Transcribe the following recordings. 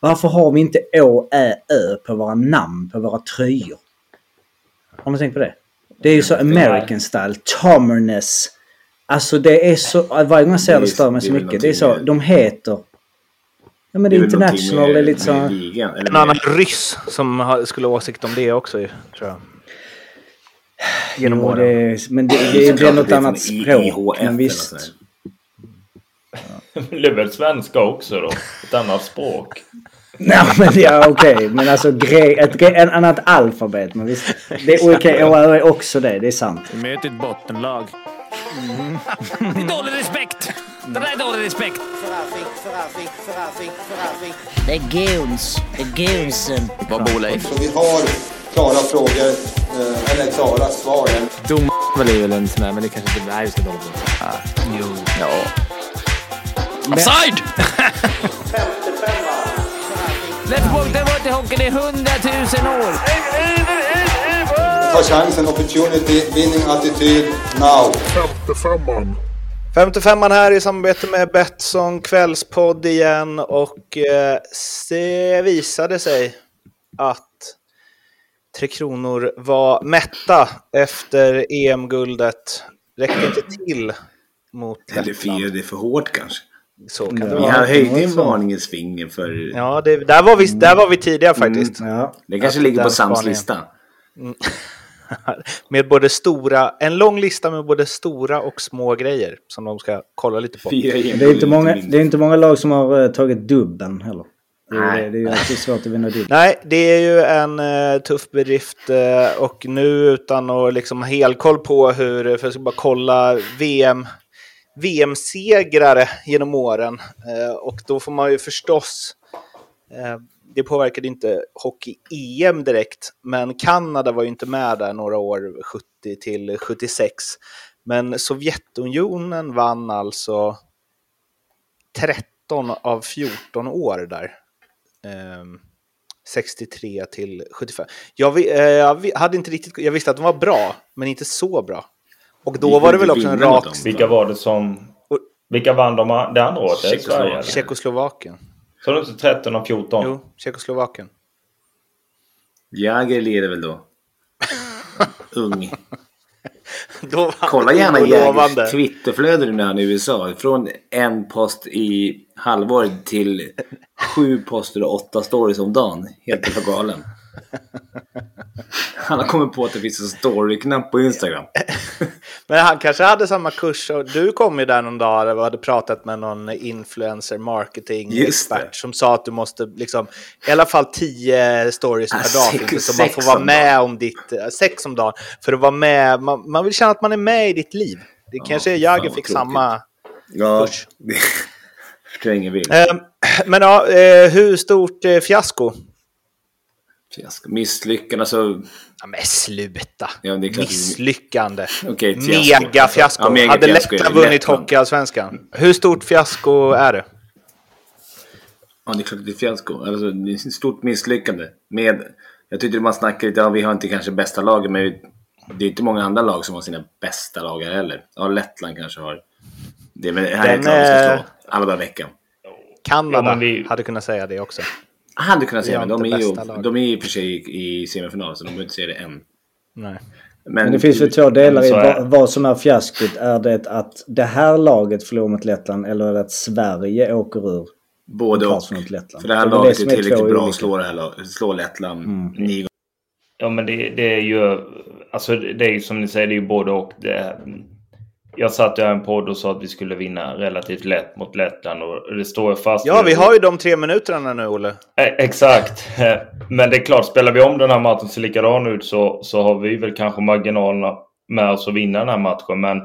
Varför har vi inte Å, Ä, Ö på våra namn, på våra tröjor? Har ni tänkt på det? Det är ju så American style. Tommerness. Alltså det är så... Varje gång jag ser Det stör mig så mycket. Det är så... De heter... Ja men det är international. Det är lite så... En annan ryss som skulle ha åsikt om det också tror jag. Genom Jo, åren. det är, men det, det, det, är något annat språk. Men visst. Det är väl svenska också då? Ett annat språk. Nej men ja okej. Men alltså gre, ett gre, en annat alfabet. Men visst. Det är okej. och är också det. Det är sant. Vi möter ett bottenlag. Det är dålig respekt! Det där är dålig respekt! Det är guns. Det är gunsen. Vad bor Leif? Så vi har klara frågor, eh, eller klara svar. Dom är väl en sån där, men det kanske inte är just det dåligt. Jo. Ja. Offside! Let's det var till hockey i hundratusen år. Ta chansen, opportunity, winning attityd, now. 55an här i samarbete med Betsson kvällspodd igen och eh, det visade sig att Tre Kronor var mätta efter EM-guldet. Räckte inte till mot Eller Lettland. firade för hårt kanske. Så kan det Vi vara. har höjt en så. varningens finger för... Ja, det, där, var vi, där var vi tidiga faktiskt. Ja. Det kanske ligger på Sams lista. Med både stora, en lång lista med både stora och små grejer som de ska kolla lite på. Det är, inte många, det är inte många lag som har eh, tagit dubben heller. Det är, det, det är ju alltid svårt att vinna dubbel. Nej, det är ju en eh, tuff bedrift eh, och nu utan att liksom ha helkoll på hur, för jag ska bara kolla VM, VM-segrare genom åren. Eh, och då får man ju förstås, eh, det påverkade inte hockey-EM direkt, men Kanada var ju inte med där några år, 70 till 76. Men Sovjetunionen vann alltså 13 av 14 år där. Ehm, 63 till 75. Jag, vi- eh, jag vi- hade inte riktigt, jag visste att de var bra, men inte så bra. Och då var det väl också en rak... dem. Vilka var det som... Vilka vann de det andra året? Sverige. Tjeckoslovakien. Så det inte 13 och 14? Jo, Tjeckoslovakien. Jäger leder väl då? Ung. Då Kolla gärna. Jägers Twitterflöde nu när han är i USA. Från en post i halvår till sju poster och åtta stories om dagen. Helt galen. Han har kommit på att det finns en story-knapp på Instagram. Men han kanske hade samma kurs. Och du kom ju där någon dag och hade pratat med någon influencer marketing Just expert det. som sa att du måste liksom i alla fall tio stories per Ja, dag sex- så man får vara med om ditt, sex om dagen. För att vara med, man, man vill känna att man är med i ditt liv. Det kanske fan Jagger fick samma Ja, kurs. det ingen vill. Eh, men ja, eh, hur stort eh, fiasko? Fiasko. Misslyckande, alltså... Ja, men sluta! Ja, det. Misslyckande. Ett fiasko. Mega fiasko. Ja, mega Hade fiasko det. vunnit. Hockeyallsvenskan? Hur stort fiasko är det? Ja, det är klart det är fiasko. Alltså, det är ett stort misslyckande. Med, jag tyckte man snackade lite, ja vi har inte kanske bästa laget, men det är inte många andra lag som har sina bästa lag här heller. Ja, Lettland kanske har. Det är väl det här är ett Den, lag vi ska slå alla dagar i veckan. Kanada Ja, vi- hade kunnat säga det också. Hade kunnat säga, men de är, ju, de är i och för sig i, i semifinal, så de behöver inte säga det än. Nej. Men det finns väl två delar i vad, vad som är fiaskot. Är det att det här laget förlorar mot Lettland eller är det att Sverige åker ur? Både och. kvartsfinal mot Lettland. För det här laget det är tillräckligt bra att slå, slå Lettland nio gånger. Ja, men det, det är ju... Alltså det är ju som ni säger, det är ju både och. Det, jag satt i en podd och sa att vi skulle vinna relativt lätt mot Lettland och det står jag fast Ja, vi har ju de tre minuterna nu, Olle. Eh, Exakt. Men det är klart, spelar vi om den här matchen ser likadan ut så, så har vi väl kanske marginalerna med oss att vinna den här matchen. Men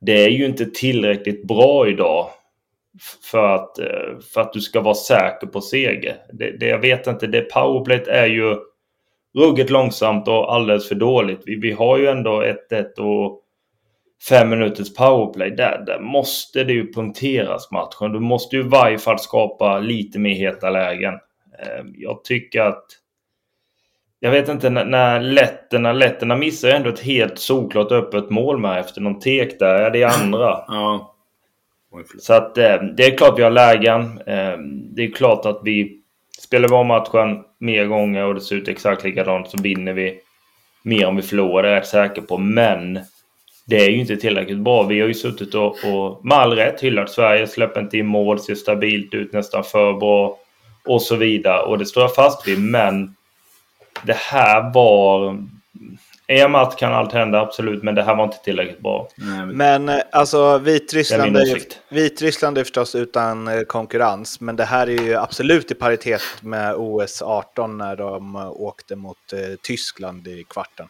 det är ju inte tillräckligt bra idag för att, eh, för att du ska vara säker på seger. Det, det, jag vet inte, det powerplayet är ju ruggigt långsamt och alldeles för dåligt. Vi, vi har ju ändå 1-1 och fem minuters powerplay. Där, där måste det ju punkteras matchen. Du måste ju i varje fall skapa lite mer heta lägen. Eh, Jag tycker att... Jag vet inte, när, letterna, letterna missar ju ändå ett helt solklart öppet mål med efter någon tek där. Ja, det är andra. Ja. Så att eh, det är klart vi har lägen. Eh, det är klart att vi spelar vi om matchen mer gånger och det ser ut exakt likadant så vinner vi mer om vi förlorar, det är jag säker på. Men det är ju inte tillräckligt bra. Vi har ju suttit och, och med all rätt hyllat Sverige, släpper inte in mål, ser stabilt ut, nästan för bra och så vidare. Och det står jag fast vid, men det här var... I en match kan allt hända, absolut, men det här var inte tillräckligt bra. Nej, men- eh, alltså Vitryssland är är, ju. Vitryssland är förstås utan eh, konkurrens, men det här är ju absolut i paritet med OS 18 när de eh, åkte mot Tyskland i kvarten.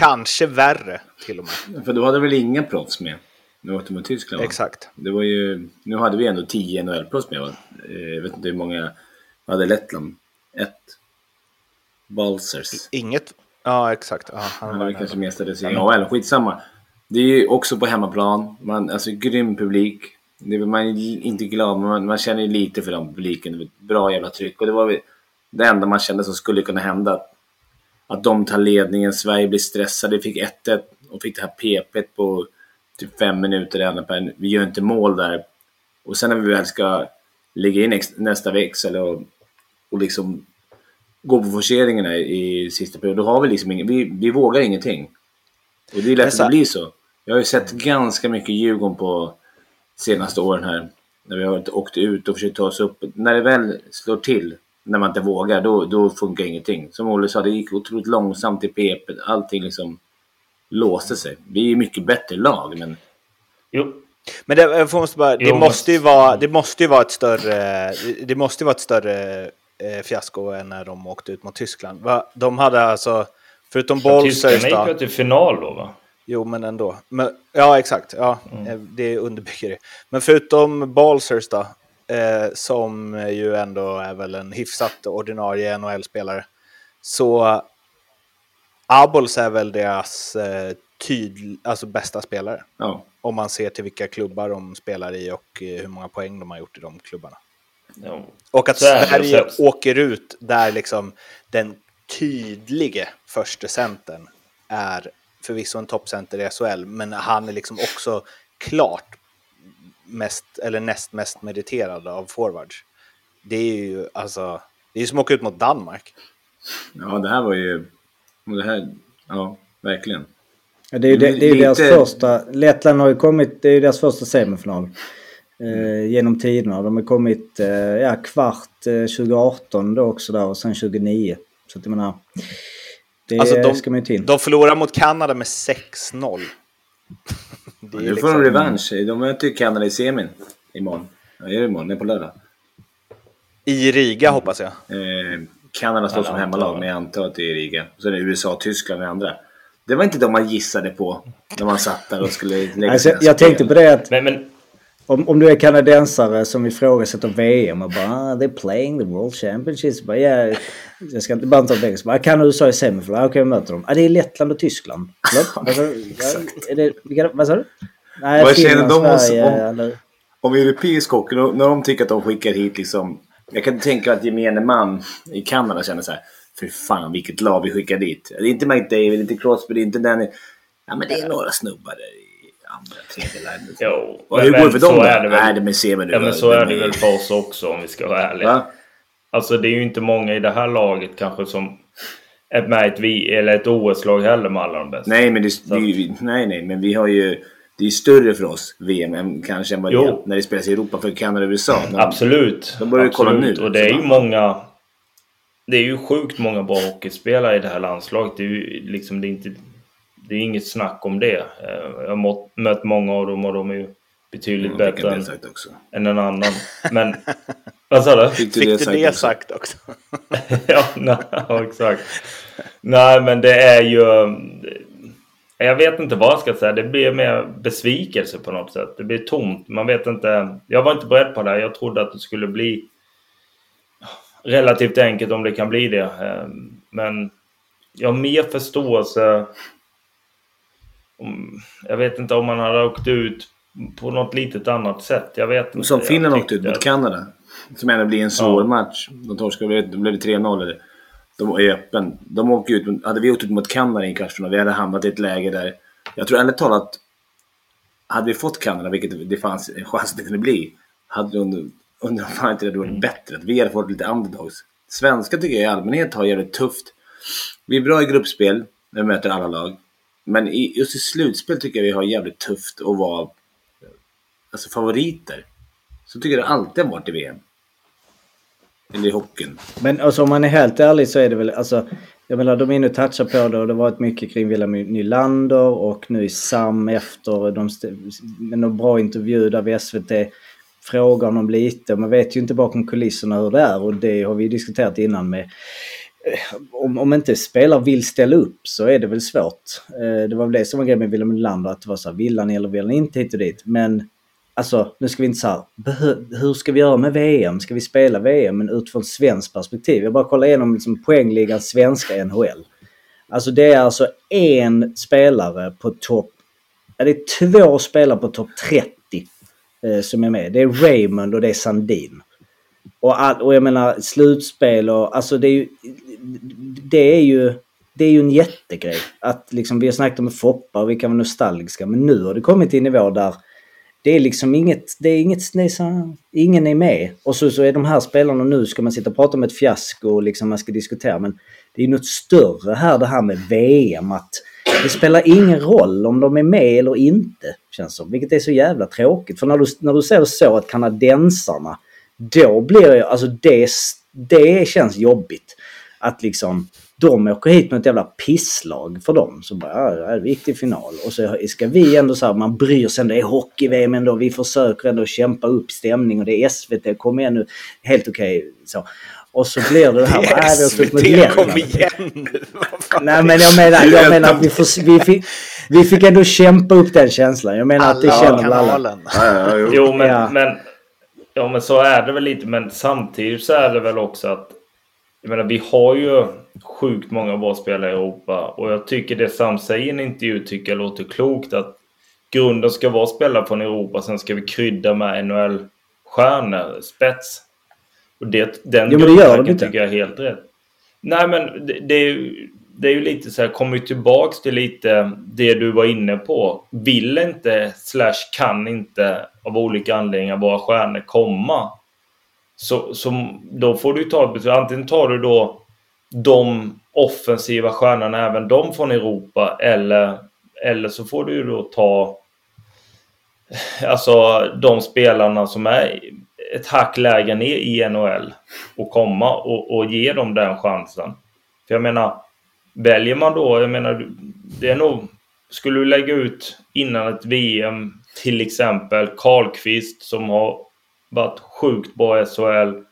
Kanske värre till och med. För då hade väl inga proffs med? Nu åkte mot Tyskland va? Exakt. Det var ju, nu hade vi ändå 10 NHL-proffs med va? Eh, Jag vet inte hur många hade Lettland? Ett. Balsers. Inget... Ja, exakt. Ja, han var kanske enda. mestadels i AHL. Skitsamma. Det är ju också på hemmaplan. Man, alltså grym publik. Det man är inte glad, men man, man känner ju lite för den publiken. Det var ett Bra jävla tryck. Och det var det enda man kände som skulle kunna hända. Att de tar ledningen, Sverige blir stressade. Fick 1-1 och fick det här PP på typ fem minuter i andra perioden. Vi gör inte mål där. Och sen när vi väl ska lägga in nästa växel och, och liksom gå på forceringarna i, sista perioden, då har vi liksom ingen, vi, vi vågar ingenting. Och det är lätt att det blir så. Jag har ju sett ganska mycket Djurgården på senaste åren här. När vi har åkt ut och försökt ta oss upp. När det väl slår till, när man inte vågar, då, då funkar ingenting. Som Olle sa, det gick otroligt långsamt i PP. Allting liksom låste sig. Vi är mycket bättre lag, men Jo, Men det, måste bara, det, Jo, måste ju vara, det måste ju vara ett större, det måste ju vara ett större eh, fiasko än när de åkte ut mot Tyskland. Va? De hade alltså, förutom Bolsers tyskarna gick då, väl till final då va? Jo, men ändå. Men, ja, exakt. Ja, Mm. eh, det underbygger det. Men förutom Balsers då, eh, som ju ändå är väl en hyfsat ordinarie NHL-spelare, så Abols är väl deras eh, tydl- alltså bästa spelare. ja. Om man ser till vilka klubbar de spelar i och eh, hur många poäng de har gjort i de klubbarna. Ja. Och att Sverige åker ut där liksom den tydlige första centern är förvisso en toppcenter i SHL, men han är liksom också klart mest, eller näst mest meriterad av forwards. Det är ju alltså, det är som att åka ut mot Danmark. ja, det här var ju... Det här, ja, verkligen. Ja, det är ju det, det är Lite- deras första... Lettland har ju kommit... Det är ju deras första semifinal. Eh, genom tiderna. De har kommit eh, ja, kvart eh, 2018 då också där och sen 2009. Så att jag menar... Det Alltså, de- ska man ju till. De förlorar mot Kanada med 6-0. Det är Nu får liksom- de revansch. De möter Kanada i semin imorgon. Ja, är det imorgon? Det är på lördag. I Riga hoppas jag. Eh, Kanada står som hemmalag, men jag antar att det är Riga. Så är det USA och Tyskland i andra. Det var inte de man gissade på när man satt där och skulle lägga Alltså, jag spel. tänkte på det att Men, men om, om du är kanadensare som ifrågasätter VM och bara ah, they're playing the World Championships. Bara, ja, jag ska inte bara ta det. Så bara, kan USA i semifinal? Okej, jag möter dem. Ah, det är Lettland och Tyskland. Vad sa du? Nej, Vad känner de oss om- Om europeisk hockey, när de tycker att de skickar hit liksom... Jag kan tänka att gemene man i Kanada känner så här. För fan vilket lag vi skickar dit. Det är inte McDavid, det är inte Crosby, det är inte Danny. Ja men det är några snubbar där andra, tredje länder. jo. Och men, hur går det för så dem är det väl. Nej, ser man nu. Ja men så är det väl för oss också om vi ska vara ärliga. Va? Alltså det är ju inte många i det här laget kanske som är med ett, vi- eller ett OS-lag heller med alla de bästa. Nej, men det, det, är ju- nej, nej, men vi har ju... Det är större för oss, VM, än, kanske än vad det Jo. är när det spelas i Europa för Kanada och USA. Men- Absolut. De börjar ju kolla nu. Och det är ju många... Det är ju sjukt många bra hockeyspelare i det här landslaget. Det är ju liksom det är inte... Det är inget snack om det. Eh, Jag har mött många av dem och de är ju betydligt bättre än, än en annan. Men... Vad sa du? Fick du det sagt det också? sagt också? ja, nej, ja, exakt. Nej, men det är ju... Jag vet inte vad jag ska säga. Det blir mer besvikelse på något sätt. Det blir tomt. Man vet inte. Jag var inte beredd på det. här. Jag trodde att det skulle bli relativt enkelt om det kan bli det. Eh, Men jag har mer förståelse. Om, jag vet inte om man hade åkt ut på något litet annat sätt. Jag vet inte. Som Finland åkte ut mot Kanada. Som ändå blir en svår Ja. match. De torskade, då blev det 3-0. Eller? De är öppen. De åker ut, hade vi åkt ut mot Kanada i en kvartsfinal, vi hade hamnat i ett läge där... Jag tror ärligt talat, hade vi fått Kanada, vilket det fanns en chans att det kunde bli, hade det under, under fan inte det hade varit bättre. Att vi hade fått lite underdogs. Svenska tycker jag i allmänhet har jävligt tufft. Vi är bra i gruppspel när vi möter alla lag. Men i, just i slutspel tycker jag vi har jävligt tufft att vara alltså, favoriter. Så tycker jag det alltid har varit i VM. Eller i hockeyn. Men alltså, om man är helt ärlig så är det väl, alltså, jag menar de är inne och touchar på det och det har varit mycket kring William Nylander och nu i Sam efter de st- med någon bra intervju där vid SVT frågar honom lite. Man vet ju inte bakom kulisserna hur det är och det har vi diskuterat innan med Eh, om, om inte spelare vill ställa upp så är det väl svårt. Eh, det var väl det som var grejen med Wilhelm Nylander, att det var så här, vill han eller vill han inte hit och dit. Men alltså, nu ska vi inte säga hur ska vi göra med VM? Ska vi spela VM men utifrån svenskt perspektiv? Jag bara kollar igenom liksom poängligan svenska NHL. Alltså det är alltså en spelare på topp... Ja, det är två spelare på topp 30 eh, som är med. Det är Raymond och det är Sandin. Och, all, och jag menar slutspel och alltså det är ju... Det är ju, det är ju en jättegrej. Att liksom, vi har snackat om Foppa och vi kan vara nostalgiska men nu har det kommit till en nivå där det är liksom inget, det är inget, det är så, ingen är med. Och så, så är de här spelarna nu, ska man sitta och prata om ett fiasko och liksom man ska diskutera. Men det är något större här det här med VM. Att det spelar ingen roll om de är med eller inte, känns som. Vilket är så jävla tråkigt. För när du, när du ser så att kanadensarna, då blir jag, alltså det, det känns jobbigt. Att liksom, de åker hit med ett jävla pisslag för dem. Så bara, ja, det gick till final. Och så ska vi ändå så här, man bryr sig ändå. Det är hockey-VM ändå. Vi försöker ändå kämpa upp stämning och det är SVT. Kom igen nu. Helt okej. Okay, så. Och så blir det det här. Det är SVT, kom igen Nej men jag menar, jag menar att vi, får, vi, fick, vi fick ändå kämpa upp den känslan. Jag menar att det känner väl alla. Ja, jo. jo men, ja. men, ja men så är det väl lite. Men samtidigt så är det väl också att jag menar, vi har ju sjukt många bra spelare i Europa och jag tycker det Sam säger i en intervju tycker jag låter klokt att grunden ska vara spelare från Europa, sen ska vi krydda med NHL-stjärnor, spets. Och det, den jo, men det gör de inte. tycker jag är helt rätt. Nej, men det, det, är, ju, det är ju lite så här, kommer ju tillbaks till lite det du var inne på. Vill inte, slash kan inte av olika anledningar våra stjärnor komma så, så då får du ta ett beslut. Antingen tar du då de offensiva stjärnorna, även de från Europa, eller, eller så får du då ta alltså de spelarna som är ett hack lägre ner i NHL och komma och, och ge dem den chansen. För jag menar, väljer man då, jag menar, det är nog, skulle du lägga ut innan ett VM till exempel Karlqvist som har varit sjukt bra i SHL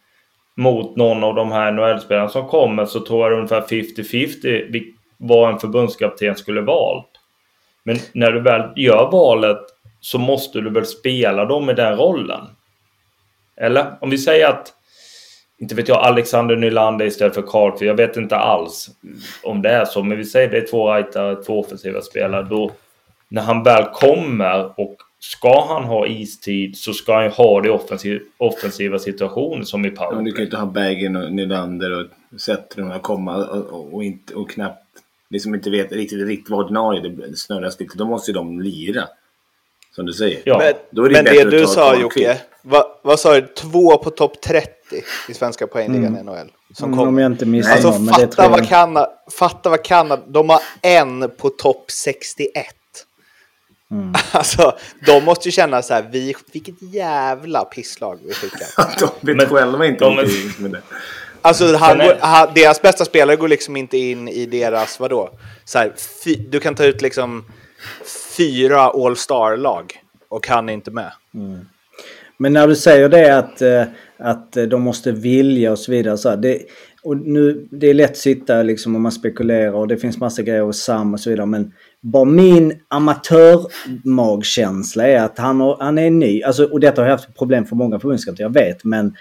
mot någon av de här NHL-spelarna som kommer så tror jag ungefär 50-50 vad en förbundskapten skulle valt. Men när du väl gör valet så måste du väl spela dem i den rollen. Eller om vi säger att, inte vet jag, Alexander Nylander istället för Karlqvist. Jag vet inte alls om det är så, men vi säger det är två rightare, två offensiva spelare. Då, när han väl kommer och ska han ha istid så ska han ha det offensiv, offensiva situationer som i powerplay. Ja, du kan ju inte ha Bergen och Nylander och Zetterlund komma och, och, inte, och knappt liksom inte vet riktigt, riktigt vad ordinarie det snurras lite. Då måste ju de lira. Som du säger. Ja. Men, Då är det, men det du sa. Jocke, vad, vad sa du? Två på topp 30 i svenska poängligan i NHL. Som Mm, kommer. om jag inte missar Alltså någon. Men det tror fatta jag... vad, Kanada, fatta vad Kanada... De har en på topp 61. Mm. Alltså, de måste ju känna så här, vi, vilket jävla pisslag vi skickar. de vet själva inte de är- riktigt med det. Alltså, han går, han, deras bästa spelare går liksom inte in i deras, vadå? Så här, fy, du kan ta ut liksom fyra All-Star-lag och han är inte med. Men när du säger det att, eh, att de måste vilja och så vidare. Så här, det, och nu, det är lätt att sitta liksom och man spekulerar och det finns massa grejer och Sam och så vidare. Men bara min amatörmagkänsla är att han, har, han är ny. Alltså, och detta har jag haft problem för många förbundskaptener, jag vet. Men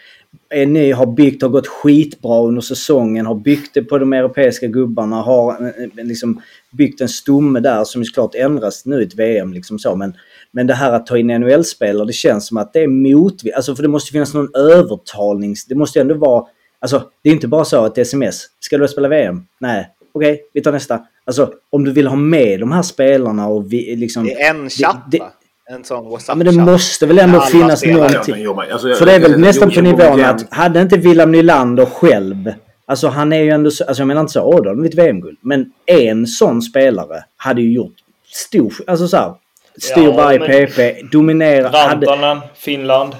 är ny, har byggt, har gått skitbra under säsongen, har byggt det på de europeiska gubbarna, har eh, eh, liksom byggt en stomme där som såklart ändras nu i ett VM. Liksom så. Men, men det här att ta in NHL-spelare, det känns som att det är motvilligt. Alltså för det måste finnas någon övertalnings... Det måste ju ändå vara... Alltså det är inte bara så att sms. Ska du spela VM? Nej. Okej, vi tar nästa. Alltså om du vill ha med de här spelarna och vi, liksom... Det är en chatt det- va? En sån Ja, WhatsApp-chatt. men det måste väl ändå finnas spelare. Ja, någonting. men alltså, jag- För det är väl jag- nästan jag- på nivån att hade inte William Nylander själv Alltså han är ju ändå så, alltså jag menar inte så, åh då har de vunnit VM-guld. Men en sån spelare hade ju gjort stor, alltså så här, styr Ja, varje men- PP, dominerar, hade... Rantanen, Finland.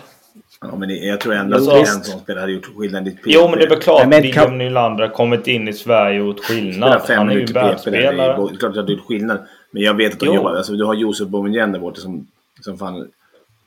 Ja, men jag tror ändå att en sån spelare hade gjort skillnad i ett Jo, men det är väl klart men William kan- Nylander har kommit in i Sverige och gjort skillnad. fem Han är ju PP. Det är världsspelare. klart att det hade gjort skillnad. Men jag vet att de Jo. jobbar. Alltså, du har Josef Boumedienne där borta som, som fan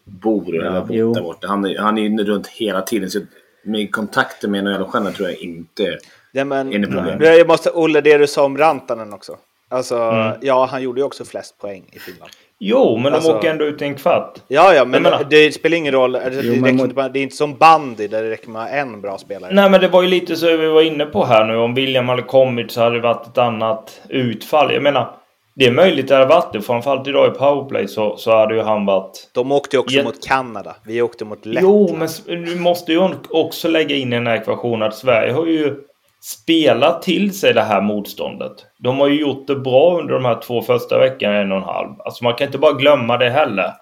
bor jo. där borta. Han är, han är ju runt hela tiden. Så med kontakter med NHL-stjärnor tror jag inte Ja, men, är det problem. Jag måste, Olle, det du sa om Rantanen också. Alltså, Mm. ja, han gjorde ju också flest poäng i Finland. Jo, men Alltså- de åker ändå ut i en kvart. Ja, ja, men det spelar ingen roll. Det, det, Jo, men inte bara, det är inte som bandy där det räcker med en bra spelare. Nej, men det var ju lite så vi var inne på här nu. Om William hade kommit så hade det varit ett annat utfall. Jag menar, det är möjligt att det hade varit det. Framförallt idag i powerplay så, så hade ju han varit... De åkte ju också Ja. mot Kanada. Vi åkte mot Lettland. Jo, men du måste ju också lägga in i den här ekvationen att Sverige har ju spelat till sig det här motståndet. De har ju gjort det bra under de här två första veckorna, en och en halv. Alltså man kan inte bara glömma det heller.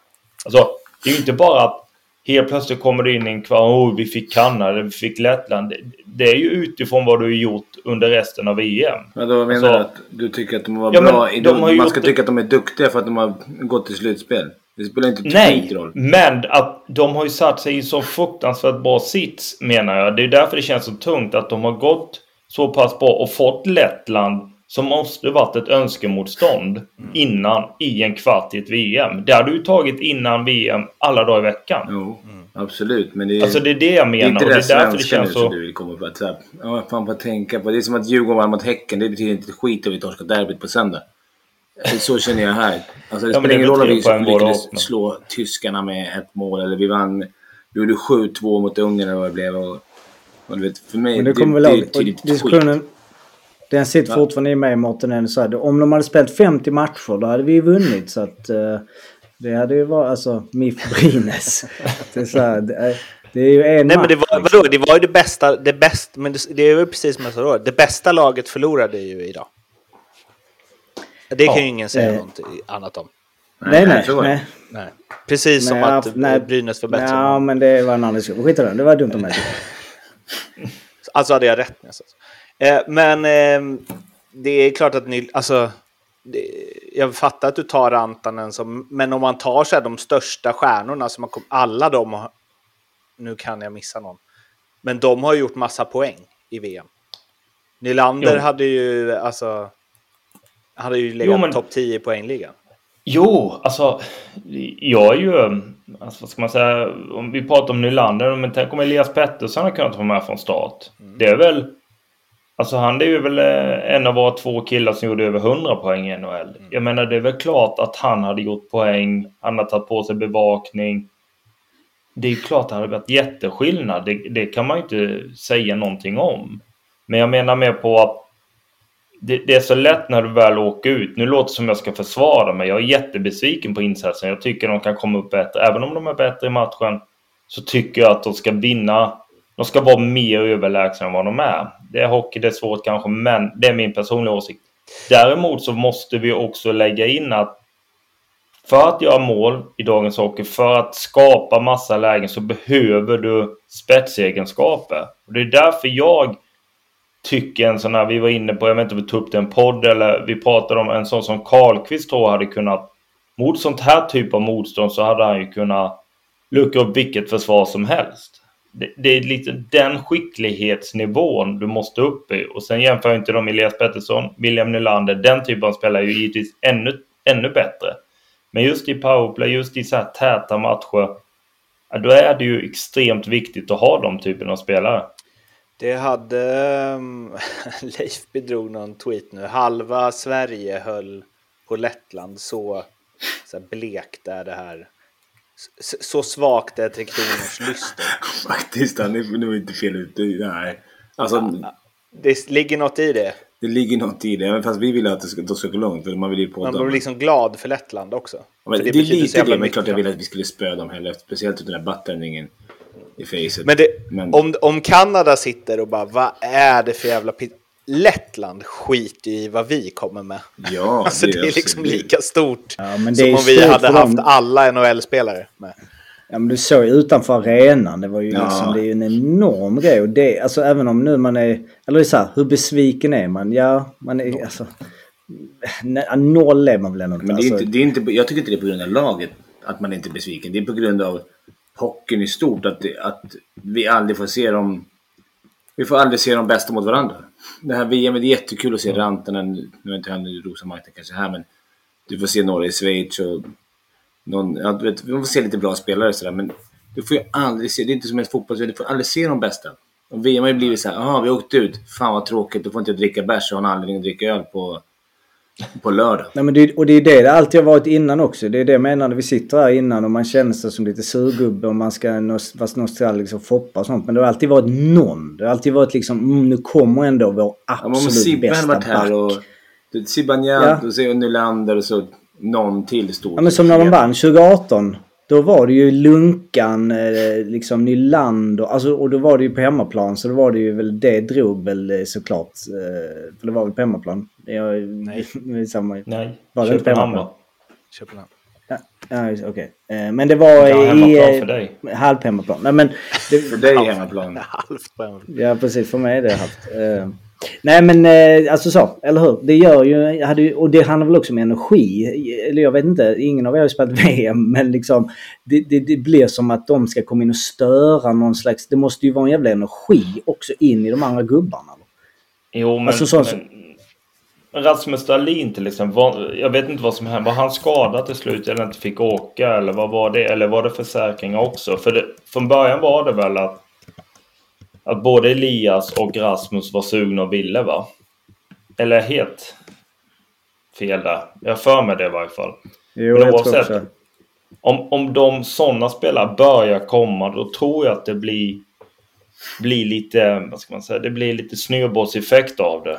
Alltså, det är ju inte bara att helt plötsligt kommer det in en kvar, oh, vi fick Kanada, vi fick Lettland. Det, är ju utifrån vad du har gjort under resten av EM. Men då menar Alltså- du att du tycker att de var Ja, bra? de ju man ska det- tycka att de är duktiga för att de har gått till slutspel. Det spelar inte Nej, skit roll. men att de har ju satt sig i så fruktansvärt bra sits menar jag. Det är därför det känns så tungt att de har gått så pass bra och fått Lettland som måste varit ett önskemotstånd innan i en kvart i ett VM. Det hade du tagit innan VM alla dagar i veckan. Jo, absolut. Men det är, Alltså det är det jag det är menar inte och det det är därför det svenska nu känns som så... du vill komma på. Att, så ja, vad fan på att tänka på. Det är som att Djurgården vann mot Häcken. Det betyder inte skit om vi torskar derbyt på söndag. Så känner jag här. Alltså, det Ja, men spelar ingen roll om vi lyckades slå tyskarna med ett mål. Eller vi vann... Vi gjorde 7-2 mot Ungern eller vad det blev. Och, och du vet, för mig... Men du det, kommer det, väl det och betyder inte ett skit. diskussionen, den sitter Ja. fortfarande i mig Mårten, så här, om de hade spelat 50 matcher då hade vi vunnit så att eh, det hade ju varit, alltså MIF Brynäs. det, är så här, det, är, det är ju en Nej, match. men det var, liksom. vadå, det var ju det bästa, det bästa, men det, det är ju precis som jag sa då. Det bästa laget förlorade ju idag. Det kan Ja, ju ingen säga eh. något annat om. Nej, nej, det. nej. Nej. Precis som Nej, att nej. Brynäs förbättrade. Ja, men det var en annan diskussion. Skit i det, det var dumt av mig. Alltså hade jag rätt nästan. Eh, men eh, det är klart att ni, alltså, det, jag fattar att du tar Rantanen som, men om man tar så här de största stjärnorna som kom, alla de har, nu kan jag missa någon, men de har gjort massa poäng i VM. Nylander Jo. hade ju, alltså, hade ju legat topp 10 i poängligan. Jo, alltså jag är ju... Alltså, vad ska man säga? Om vi pratar om Nylander, men tänk om Elias Pettersson har kunnat vara med från start. Det är väl... Alltså han är ju väl eh, en av våra två killar som gjorde över 100 poäng i NHL. Jag menar det är väl klart att han hade gjort poäng. Han har tagit på sig bevakning. Det är klart att det hade varit jätteskillnad. Det, det kan man ju inte säga någonting om. Men jag menar mer på att det, det är så lätt när du väl åker ut. Nu låter det som jag ska försvara mig. Jag är jättebesviken på insatsen. Jag tycker de kan komma upp bättre. Även om de är bättre i matchen så tycker jag att de ska vinna. De ska vara mer överlägsna än vad de är. Det är hockey, det är svårt kanske, men det är min personliga åsikt. Däremot så måste vi också lägga in att för att göra mål i dagens hockey, för att skapa massa lägen så behöver du spetsegenskaper. Och det är därför jag tycker en sån här, vi var inne på, jag vet inte om vi tog upp det i en podd eller vi pratade om en sån som Karlqvist tror hade kunnat, mot sånt här typ av motstånd så hade han ju kunnat luckra upp vilket försvar som helst. Det, det är lite den skicklighetsnivån du måste upp i. Och sen jämför jag inte de med Elias Pettersson, William Nylander, den typen av spelare är ju givetvis ännu, ännu bättre. Men just i powerplay, just i så här täta matcher, då är det ju extremt viktigt att ha de typen av spelare. Det hade... um, Leif bedrog någon tweet nu. Halva Sverige höll på Lettland så, så här blekt är det här. Så, så svagt är Tre Kronors lyster. Faktiskt, han är nog inte fel ute. Nej. Alltså, Det ligger något i det. det ligger något i det. Även fast vi vill att det ska, de ska gå långt. För man vill ju på Man blir liksom glad för Lettland också. Ja, För det, är betyder så lite det, men klart jag ville att vi skulle spöa dem heller. Speciellt efter den där buttendingen i facet. Men, det, Men- Om, om Kanada sitter och bara vad är det för jävla pit... Lettland skiter i vad vi kommer med. Ja, Alltså det är liksom absolut. lika stort Ja, men det som är om vi hade haft dem. alla NHL-spelare med. Ja men du såg ju utanför arenan, det var ju Ja. liksom, det är ju en enorm grej. Och det, alltså även om nu man är, eller är så här, hur besviken är man? Ja, man är alltså... Noll är man väl ändå inte. Men det är alltså, inte, det är inte, jag tycker inte det är på grund av laget att man inte är besviken. Det är på grund av hockeyn i stort. Att, det, att vi aldrig får se dem... Vi får aldrig se de bästa mot varandra. Det här VM är jättekul att se rantarna. Nu är inte han i Rosenmarknaden kanske här men du får se några i Schweiz och någon, ja, du vet, vi får se lite bra spelare sådär men du får ju aldrig se, det är inte som ett fotbollsspel, du får aldrig se de bästa. Och VM har ju blivit så här, jaha vi åkte ut, fan vad tråkigt, då får inte jag dricka bärs och har en anledning att dricka öl på, på lördag. Nej, men det, och det är det det alltid har varit innan också. Det är det jag menar när vi sitter här innan och man känner sig som lite surgubbe och man ska vara nostalgisk och foppa och sånt. Men det har alltid varit någon. Det har alltid varit liksom, mm, nu kommer ändå vår Ja, men om absolut bästa varit här back. och Zibanejad Ja. och så Nylander och så någon till stod. Ja men som när de vann 2018. Då var det ju Lunkan, eh, liksom Nylander, alltså, och då var det ju på hemmaplan så då var det ju väl, det drog väl eh, såklart. eh, För det var väl på hemmaplan? Det är, Nej. Samma, Nej, Var det inte på Köpenhamn hemmaplan? Köpenhamn. Ja, just- okej. Eh, Men det var Ja, i... hemmaplan för dig. Halv hemmaplan. Nej men... Det, För dig hemmaplan. Halvt på en. ja precis, för mig är det halvt. Nej men eh, alltså så, eller hur? Det gör ju, hade och det handlar väl också om energi. Eller jag vet inte, ingen av er har spelat VM men liksom det, det, det blir som att de ska komma in och störa någon slags, det måste ju vara en jävla energi också in i de andra gubbarna. Jo, men, Alltså, så- men Rasmus Dahlin till exempel. Var, jag vet inte vad som hände. Var han skadad till slut eller inte fick åka? Eller vad var det? Eller var det försäkringar också? För det, från början var det väl att, att både Elias och Rasmus var sugna och ville va? Eller helt fel där. Jag för mig det i varje fall. Jo, Men oavsett. Om, om de sådana spelare börjar komma då tror jag att det blir, blir lite, vad ska man säga, det blir lite snöbollseffekt av det.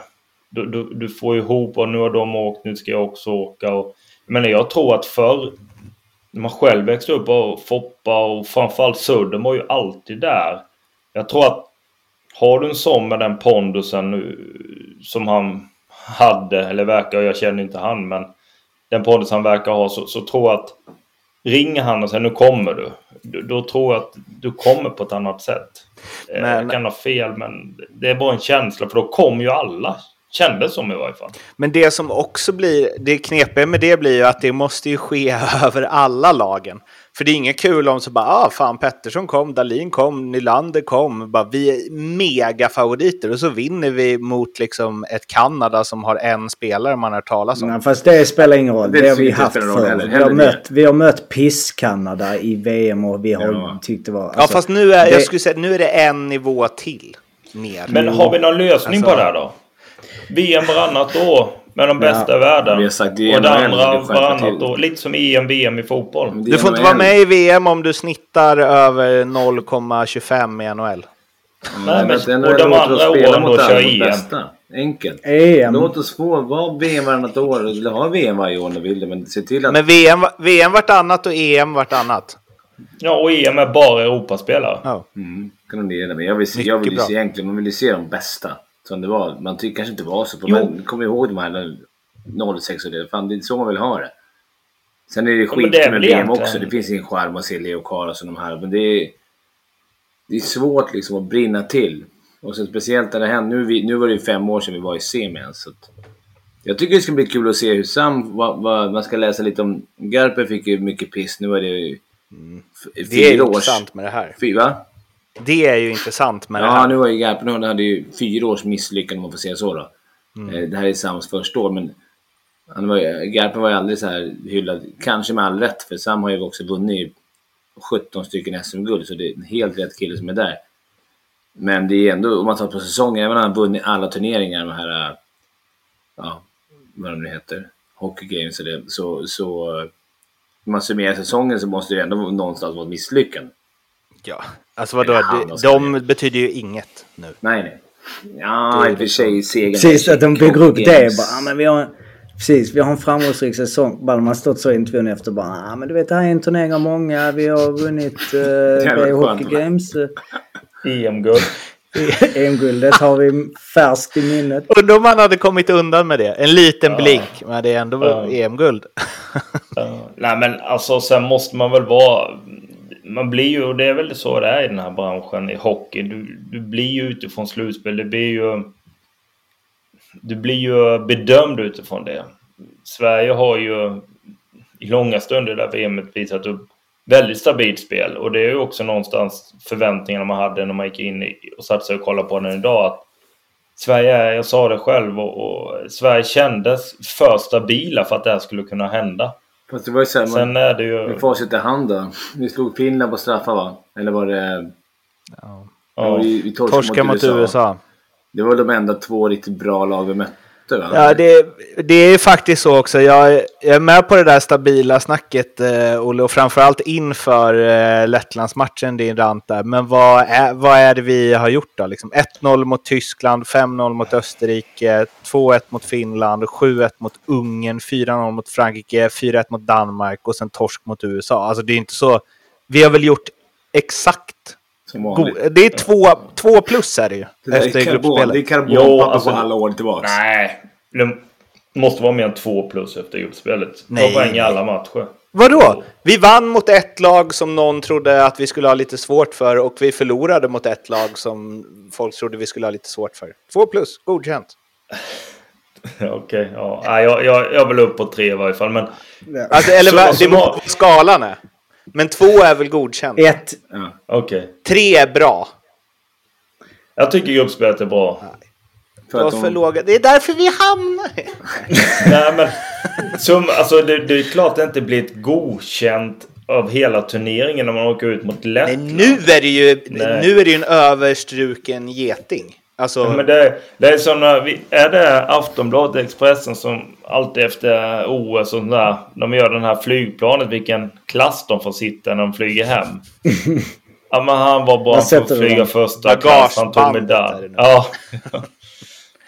Du, du, du får ihop och nu har de åkt, nu ska jag också åka. Och, men jag tror att förr, när man själv växte upp och Foppa och framförallt Södern var ju alltid där. Jag tror att har du en sån med den pondusen som han hade, eller verkar, jag känner inte han, men den pondus han verkar ha så, så tror jag att ringer han och säger nu kommer du. Då, då tror jag att du kommer på ett annat sätt. Eh, Men- Jag kan ha fel men det är bara en känsla för då kommer ju alla. Kändes som i varje fall. Men det som också blir, det knepiga med det blir ju att det måste ju ske över alla lagen. För det är inget kul om så bara, ah fan Pettersson kom, Dalin kom, Nylander kom, bara, vi är mega favoriter och så vinner vi mot liksom ett Kanada som har en spelare man har talas om. Nej, fast det spelar ingen roll. Det Det, har vi haft förr. heller. Vi har, mött, vi har mött piss-Kanada i VM och vi har Ja. tyckt det var... ja alltså, fast nu är, det- jag skulle säga, nu är det en nivå till. Ner. Men har vi någon lösning Alltså- på det här då? VM varannat år med de bästa i världen. vi har sagt det och det andra varannat år. Lite som EM, VM i fotboll. Du får inte vara med i VM om du snittar över 0,25 i NHL. Nej, men- och de andra åren mot då alla kör EM. bästa. Enkelt. EM. Låt oss få vara VM varannat år. Eller ha VM varje år om du vill. Men se till att... Men VM, VM vartannat och EM vartannat. Ja, och EM är bara Europaspelare. Ja. Mm, kan de det. Men jag vill, se, jag vill se egentligen, man vill ju se de bästa. Som det var. Man tycker kanske inte var så på. Men kom ihåg de här 06 och det. Fan, det är så man vill ha det. Sen är det skit är med VM också. Det finns ingen charm att se Leo Carlsson och de här. Men det är, det är svårt liksom att brinna till. Och så speciellt när det hände. Nu, vi, nu var det ju fem år sedan vi var i semin. Så jag tycker det ska bli kul att se hur Sam... Vad, vad, man ska läsa lite om... Garpen fick ju mycket piss. Nu är det ju... Mm. Det är fyra intressant med det här. Fyra? Det är ju intressant med det Ja, här. nu var ju Garpen han hade ju fyra års misslyckande om man får säga så då. Mm. Eh, Det här är Sams första år, men han var, ju- Garpen var ju aldrig så här hyllad. Kanske med all rätt, för Sam har ju också vunnit 17 stycken SM-guld, så det är en helt rätt kille som är där. Men det är ändå, om man tar på säsongen, även om han har vunnit alla turneringar, de här, eh, ja, vad de nu heter, Hockey Games eller så, så eh, om man summerar säsongen så måste det ändå någonstans vara ett misslyckande. Ja. Alltså vadå, de, de betyder ju inget nu. Nej, nej. Ja, i och för sig segern. Precis, att de bygger upp det. Bara, ah, men vi har, precis, vi har en framgångsrik säsong. Bara de har stått så i intervjun efter bara, ah, men du vet det här är en turnering av många. Vi har vunnit uh, skönt, Hockey? Games. Eh, EM-guld. EM-guldet har vi färskt i minnet. Undrar om han hade kommit undan med det. En liten blink, men det är ändå Ja. EM-guld. Ja. Nej men alltså sen måste man väl vara man blir ju, och det är väl så det är i den här branschen i hockey. Du, du blir ju utifrån slutspel. Det blir ju... Du blir ju bedömd utifrån det. Sverige har ju i långa stunder där VM visat upp väldigt stabilt spel. Och det är ju också någonstans förväntningarna man hade när man gick in och satte sig och kollade på den idag. Att Sverige är, jag sa det själv, och, och Sverige kändes för stabila för att det här skulle kunna hända. Fast det var ju så här, Sen är det ju... med facit i hand då. Vi slog Finland på straffar va? Eller var det... Ja. Ja. vi, vi torskade Torska mot USA. Det var de enda två riktigt bra lag vi mötte va? Ja, det, det är faktiskt så också. Jag, jag är med på det där stabila snacket, eh, Olle, och framförallt inför eh, Lettlandsmatchen, din rant där. Men vad är, vad är det vi har gjort då? Liksom 1-0 mot Tyskland, 5-0 mot Österrike, 2-1 mot Finland, 7-1 mot Ungern, 4-0 mot Frankrike, 4-1 mot Danmark och sen torsk mot USA. Alltså det är inte så... Vi har väl gjort exakt... Det är två, två plus är det ju. Det efter är karbon, det är Jo, karbonpapper alltså- på alla år tillbaks. Nej, det måste vara mer än två plus efter gruppspelet. Nej, Ta poäng i alla matcher. Vadå? Vi vann mot ett lag som någon trodde att vi skulle ha lite svårt för och vi förlorade mot ett lag som folk trodde vi skulle ha lite svårt för. Två plus, godkänt. Okej, ja. Nej, jag, jag, jag vill upp på tre i varje fall. Men Alltså, eller Så- det vad skalan är. Men två är väl godkänt? Ett. Ja. okej. Tre är bra. Jag tycker gruppspelet är bra. För att de, för låga. Det är därför vi hamnar Nej, men som, alltså, det, det är klart det inte blir ett godkänt av hela turneringen när man åker ut mot Lettland. nu är det ju, Nej. nu är det ju en överstruken geting. Alltså, Ja, men det, det är såna, vi- är det Aftonbladet Expressen som alltid efter OS och sånt där, de gör den här flygplanet, vilken klass de får sitta när de flyger hem. Ja men han var bra på att flyga första klass, han tog medalj. Ja.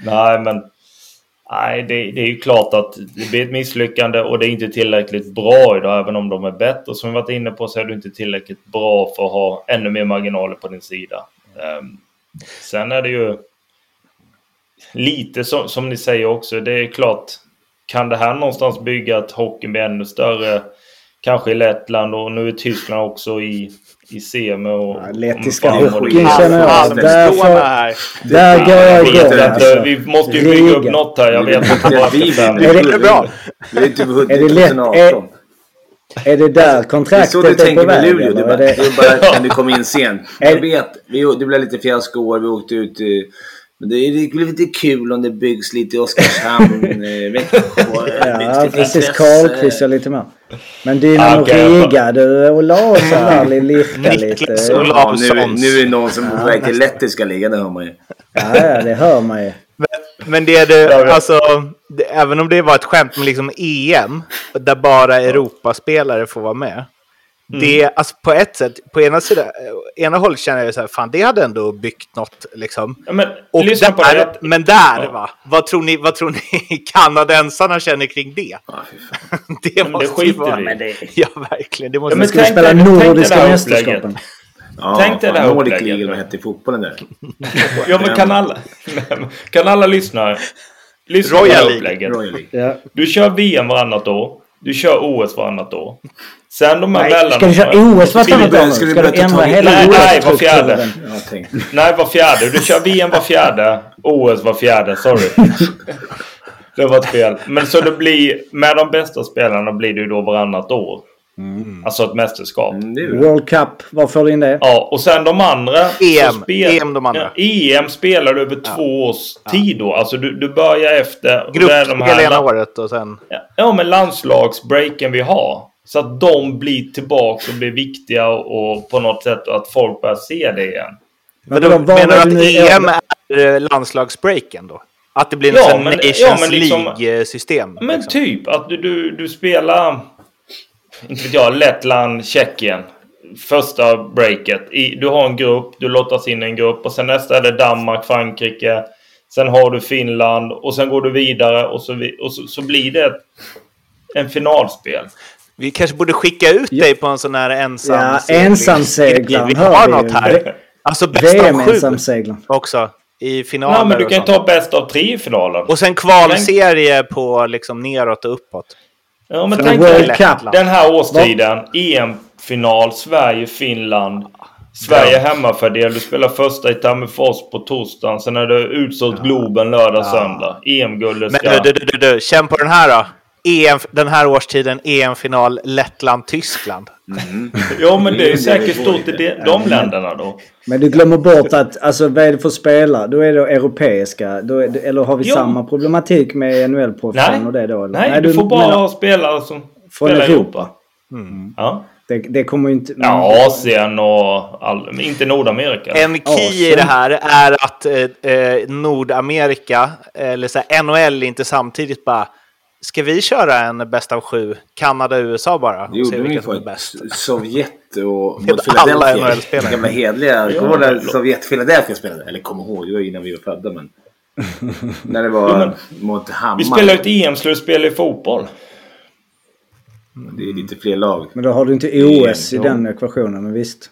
Nej men. Nej det, det är ju klart att det blir ett misslyckande och det är inte tillräckligt bra idag. Även om de är bättre som vi varit inne på så är du inte tillräckligt bra för att ha ännu mer marginaler på din sida. Ehm, sen är det ju lite som, som ni säger också. Det är klart. Kan det här någonstans bygga att hockeyn blir ännu större? Kanske i Lettland och nu är Tyskland också i, i semi. Och, Ja, lettiska hockeyn känner jag. Därför, här. där går jag igång alltså. vi måste ju bygga upp något här. Jag vet inte vad vi- jag Är det- är är Är det lätt? 2018. Är det där Det är så du kontraktet är tänker på väg? Luleå. Det är bara, det är bara kan du komma in sent. Jag vet, vi, det blev lite fiasko år. Vi åkte ut. Men det, blir lite kul om det byggs lite i Oskarshamn, eh, Växjö. ja, precis. Karlqvist och lite mer. Men Dynamo Okej, Riga, du Olausson där lirkar lite. Niklas Ja, nu, nu är det någon som är på väg till lettiska ligan, det hör man ju. Ja, ja, det hör man ju. Men det är det, alltså, det, även om det var ett skämt med liksom EM, där bara Europaspelare får vara med. Det, alltså på ett sätt, på ena sidan, ena hållet känner jag så här, fan det hade ändå byggt något liksom. Ja, men Och lyssna på där, det. Men där Ja. va, vad tror ni, vad tror ni kanadensarna känner kring det? Ja. Det men det måste ju skiter vara... vi. Men det, ja, verkligen. Det måste Ja, men Ska vi tänk spela Nordiska det mästerskapen? Ja, Tänk dig det här Nordic upplägget. League, vad hette fotbollen där? Ja, men kan alla, kan alla lyssna? Lyssna på det Royal här upplägget. Royal League. Du kör VM varannat år. Du kör OS varannat år. Sen de här Nej, mellan... ska du köra OS vartannat år ska du ändra hela Nej, nej, var fjärde. Nej, var fjärde. Du kör VM var fjärde. OS var fjärde. Sorry. Det var ett fel. Men så det blir... Med de bästa spelarna blir det ju då varannat år. Alltså ett mästerskap. Mm. World Cup, var får du in det? Ja, och sen de andra... EM. EM de andra. Ja, EM spelar du över två års tid då. Alltså du, du börjar efter... Gruppspel ena året och sen... Ja, Ja, men landslagsbreaken vi har. Så att de blir tillbaka och blir viktiga och, och på något sätt att folk börjar se det igen. Men Men då, menar du att EM är eh, landslagsbreaken då? Att det blir Ja, något sånt men- Nations ja, men liksom- League-system? Men liksom. typ att du, du, du spelar... Inte vet jag, Lettland, Tjeckien. Första breaket. I, du har en grupp, du lottas in i en grupp och sen nästa är det Danmark, Frankrike. Sen har du Finland och sen går du vidare och så, vi- och så, så blir det ett, en finalspel. Vi kanske borde skicka ut dig på en sån här ensam Ja, segling. ensamseglaren Vi har vi något ju. här. Alltså bäst av sju också. I finaler Nej, men du kan ta bäst av tre i finalen. Och sen kvalserie på liksom neråt och uppåt. Ja, men tänk World dig Cup. den här årstiden, EM final Sverige-Finland. Sverige hemmafördel. Du spelar första i Tammerfors på torsdagen. Sen är det utsålt Globen lördag, söndag. EM-guldet Men ska... du, du, du, du, känn på den här då. EM, den här årstiden, EM-final Lettland-Tyskland. Ja, men det är ju säkert stort i de, de länderna då. Men du glömmer bort att, alltså vad är det för spelare? Då är det europeiska. Då är det, eller har vi Jo. samma problematik med NHL-proffsen Nej, och det då? eller? Nej, du får bara ha spelare som Från spelar Europa. Europa. Ja. Det, det kommer ju inte... ja, Asien och all, inte Nordamerika. En key i det här är att eh, eh, Nordamerika, eller så här, NHL, inte samtidigt bara Ska vi köra en bäst av sju? Kanada och USA bara? Det Och se gjorde de ju bäst. Sovjet och alla. NHL-spelare. Gamla hedliga. Kommer du ihåg när Sovjet-Philadelphia spelade? Eller kom ihåg, det var innan vi var födda men. när det var Jo, mot Hammar. Vi spelar ett EM-slutspel i fotboll. Det är lite fler lag. Men då har du inte OS i den ekvationen, men visst.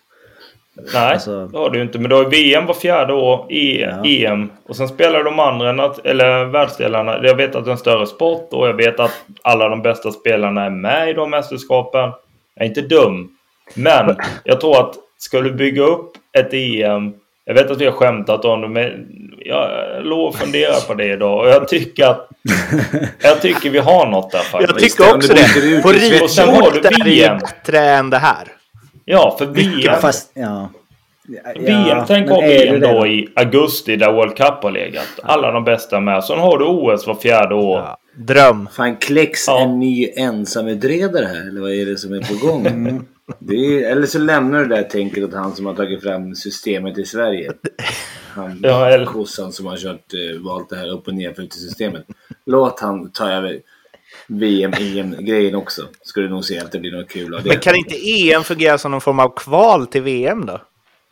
Nej, Alltså- det har du inte. Men du har VM var fjärde år, e Ja. EM. Och sen spelar de andra, eller världsdelarna. Jag vet att det är en större sport och jag vet att alla de bästa spelarna är med i de mästerskapen. Jag är inte dum. Men jag tror att ska du bygga upp ett EM. Jag vet att vi har skämtat om det, men jag låg och funderar på det idag. Och jag tycker att... Jag tycker vi har något där faktiskt. Jag tycker också det På ritbordet är det bättre än det här. Ja, för VM... Fast, ja. Ja, VM, tänk om VM det då i augusti där World Cup har legat. Alla de bästa med. Sen har du OS var fjärde år. Ja. Dröm. Fan, kläcks Ja. en ny ensamutredare här? Eller vad är det som är på gång? Mm. Det är, eller så lämnar du det där tänket åt han som har tagit fram systemet i Sverige. Han Ja, eller- kossan som har kört, eh, valt det här upp och ner systemet. Låt han ta över VM, EM-grejen också. Du nog se att det blir något kul av det. Men kan inte EM fungera som någon form av kval till VM då?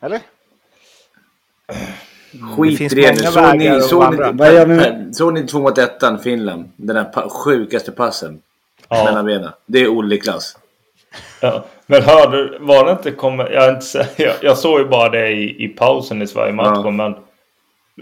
Eller? Skit i det nu. Såg ni, att såg, ni, såg ni två mot ettan Finland? Den här pa- sjukaste passen. Ja. Mellan benen. Det är Olle-klass. Ja. Men hörde du, var det inte kommer, jag, inte, jag, jag såg ju bara det i, i pausen i Sverige-matchen. Ja. Men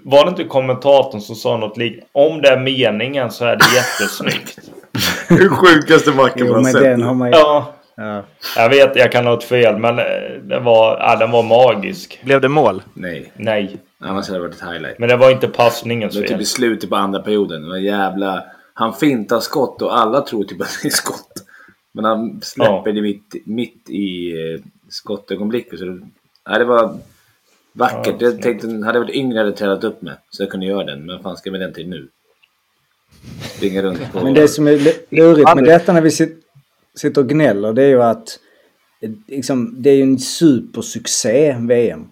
var det inte kommentatorn som sa något liknande? Om det är meningen så är det jättesnyggt. Hur sjukaste matchen Jo, man sett. den har man ju... ja, Ja. jag vet, jag kan ha ett fel, men eh, det var, ja, den var magisk. Blev det mål? Nej, Nej, annars hade det varit ett highlight. men det var inte passningens Det var typ fel. i slutet på andra perioden. Det var jävla... Han fintar skott och alla tror typ att det är skott. Men han släpper Ja. det mitt, mitt i eh, skottögonblicket. Så det, nej, det var vackert. Ja, jag tänkte, hade jag varit yngre hade jag tränat upp med. Så jag kunde göra den. Men fan ska jag med den till nu? Springa runt på... Men det som är lu- lurigt med detta när vi sit- sitter och gnäller det är ju att eh, liksom, det är ju en supersuccé VM.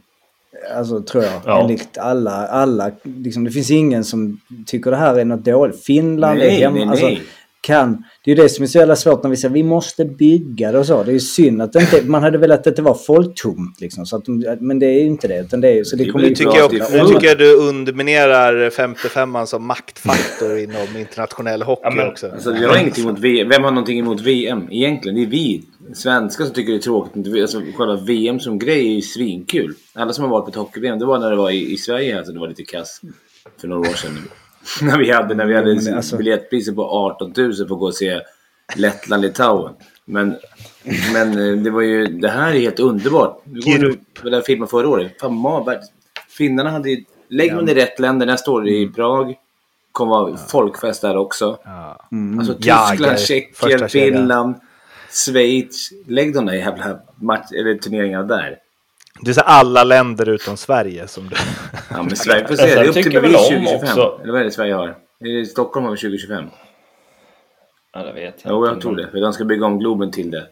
Alltså tror jag. Ja. Enligt alla. alla liksom, det finns ingen som tycker det här är något dåligt. Finland Nej, är hemma. nej, Alltså, nej. Kan, det är ju det som är så jävla svårt när vi säger vi måste bygga det och så. Det är ju synd att det inte, man hade velat att det var folktomt liksom. Så att men det är ju inte det. Utan det är, så det kommer ju Tycker jag, att också, fullt. jag tycker du underminerar 55an som maktfaktor inom internationell hockey Ja, men- också. Alltså, jag har ingenting emot VM. Vem har någonting emot VM egentligen? Det är vi svenskar som tycker det är tråkigt. Alltså, själva VM som grej är ju svinkul. Alla som har varit på ett hockey-VM, det var när det var i, i Sverige. Alltså, det var lite kass för några år sedan. när vi hade, när vi hade det- alltså- biljettpriser på 18 000 för att gå och se Lettland-Litauen. Men, men eh, det var ju, det här är helt underbart. Grupp. på den filmen förra året. Fan, magvärt. Finnarna hade ju... Lägg dem i rätt länder. Nästa år i Mm. Prag. kommer vara folkfest där också. Alltså Jager, Tyskland, första Tjeckien. Finland, Schweiz. Lägg de där jävla match, eller turneringarna där. Du säger alla länder utom Sverige som du... Ja, men Sverige får se. Det är upp till bevis väl om 2025. också- Eller vad är det Sverige har? Är det Stockholm har vi 2025? Ja, det vet jag Jo, jag tror det. För de ska bygga om Globen till det.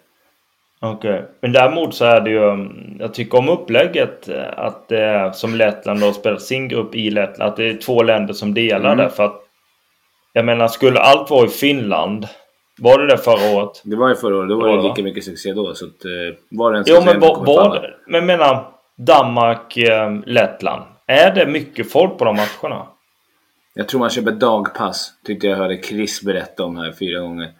Okej. Men däremot så är det ju... um, Jag tycker om upplägget eh, att det är som Lettland har spelat sin grupp i Lettland. Att det är två länder som delar Mm. det. För att... Jag menar, skulle allt vara i Finland? Var det det förra året? Det var ju förra året. Då var det va? lika mycket succé då. Så att, eh, var det en Jo, men var, var det? Men menar, Danmark, eh, Lettland. Är det mycket folk på de matcherna? Jag tror man köper dagpass. Tyckte jag hörde Chris berätta om här fyra gånger.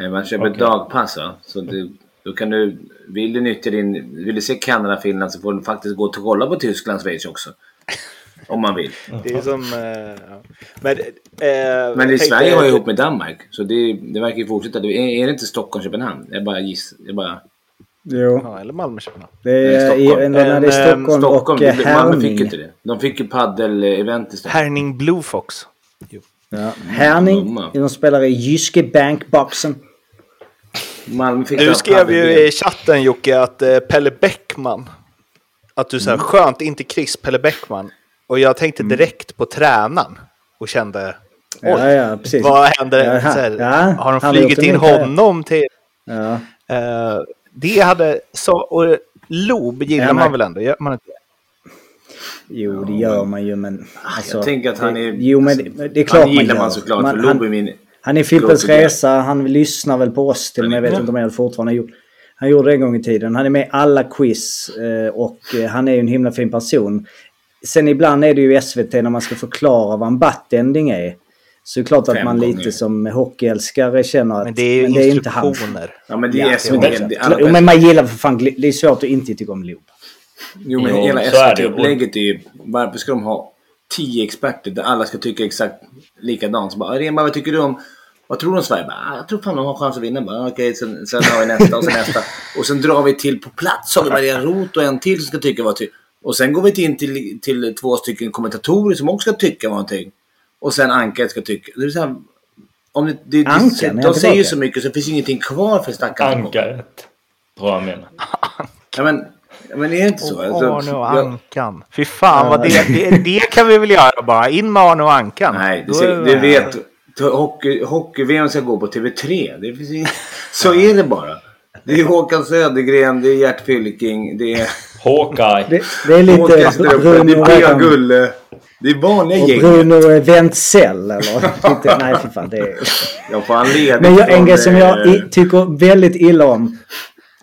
Eh, Man köper Okej. dagpass va. Så det, då kan du... Vill du nyttja din... Vill du se Kanada, Finland så får du faktiskt gå och kolla på Tyskland, Schweiz också. Om man vill. Det är som... eh. Men, eh, Men i Sverige har ju ihop med Danmark. Så det, det verkar ju fortsätta. Det är, är det inte Stockholm, Köpenhamn? Jag bara giss. Jag bara... Jo. Ja, eller Malmö-Köpenhamn. Det är, i, Stockholm. när det är En, Stockholm, Stockholm, och eh, det- Malmö fick ju inte det. De fick ju paddel-event istället. Herning Blue Fox. Ja. Härning. Mumma. De spelar i Jyske Bankboxen. Malmö fick Du skrev ju i chatten Jocke att eh, Pelle Bäckman. Att du säger skönt, inte Chris, Pelle Bäckman. Och jag tänkte direkt på tränaren. Och kände, oj, Ja, ja, precis. vad händer? Ja, här, ja, har de flugit in honom till... Ja. Eh, det hade... Så, och Lob gillar Ja, man väl ändå? Gör man inte? Jo, det gör man ju, men... Alltså, Jag tänker att han är... Jo, men det, det är klart han gillar man gör. man såklart. Man- för Lobo är min... han är to Resa, han lyssnar väl på oss till och med. Jag vet inte om han fortfarande gjort. Han gjorde det en gång i tiden. Han är med i alla quiz eh, och eh, han är ju en himla fin person. Sen ibland är det ju SVT när man ska förklara vad en buttending är. Så det är klart att man gånger. lite som hockeyälskare känner att Men det är ju inte han. instruktioner. Ja, men det är Ja, SVT. men- det är Jo, men man gillar för fan, det är svårt att inte tycka om Lob. Jo, men Jo, hela så är det. SVT-upplägget är ju... Varför ska de ha tio experter där alla ska tycka exakt likadant? Så bara, Rema, vad tycker du om... Vad tror du om Sverige? Bara, "Ah, jag tror fan de har chans att vinna. Bara, Okej, sen, sen har vi nästa och sen nästa. Och sen drar vi till på plats. Så har vi Maria Roth och en till som ska tycka vad ty- Och sen går vi in till, till två stycken kommentatorer som också ska tycka någonting. Och sen Anka ska tycka. Det är så här, om det, det, Anka, det, när de jag säger ju så mycket så det finns ingenting kvar för stackaren. Ankaret. Tror jag menar. Ja, men, men är det inte så? Alltså, Arne och jag- Ankan. Fy fan, vad det, det, det kan vi väl göra bara. In med Arne och Ankan. Nej, det, ser- det vet... Hockey, hockey-VM ska gå på TV3. Det finns inget, så är det bara. Det är Håkan Södergren, det är Gert Fylking, det är Hawkeye. Det, det är lite Strömberg, det Bruno, är Gulle. Det är vanliga och gäng. Bruno Wentzell eller? Nej, fy fan. Det är... Jag får Men jag, en grej som jag i, tycker väldigt illa om.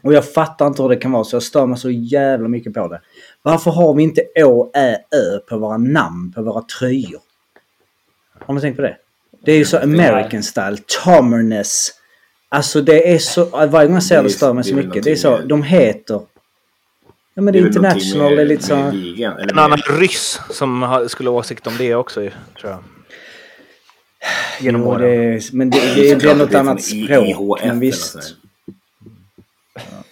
Och jag fattar inte hur det kan vara så jag stör mig så jävla mycket på det. Varför har vi inte Å, Ä, Ö på våra namn på våra tröjor? Har ni tänkt på det? Det är ju så American style. Tommerness. Alltså det är så... Varje gång jag ser Det stör mig så mycket. Det är så. De heter... Ja men det är international. med- är lite med så... ligan, eller En med- annan ryss som skulle ha åsikt om det också tror jag. Genom Jo, åren. det men det, det, det, är något annat språk. IHF Men visst.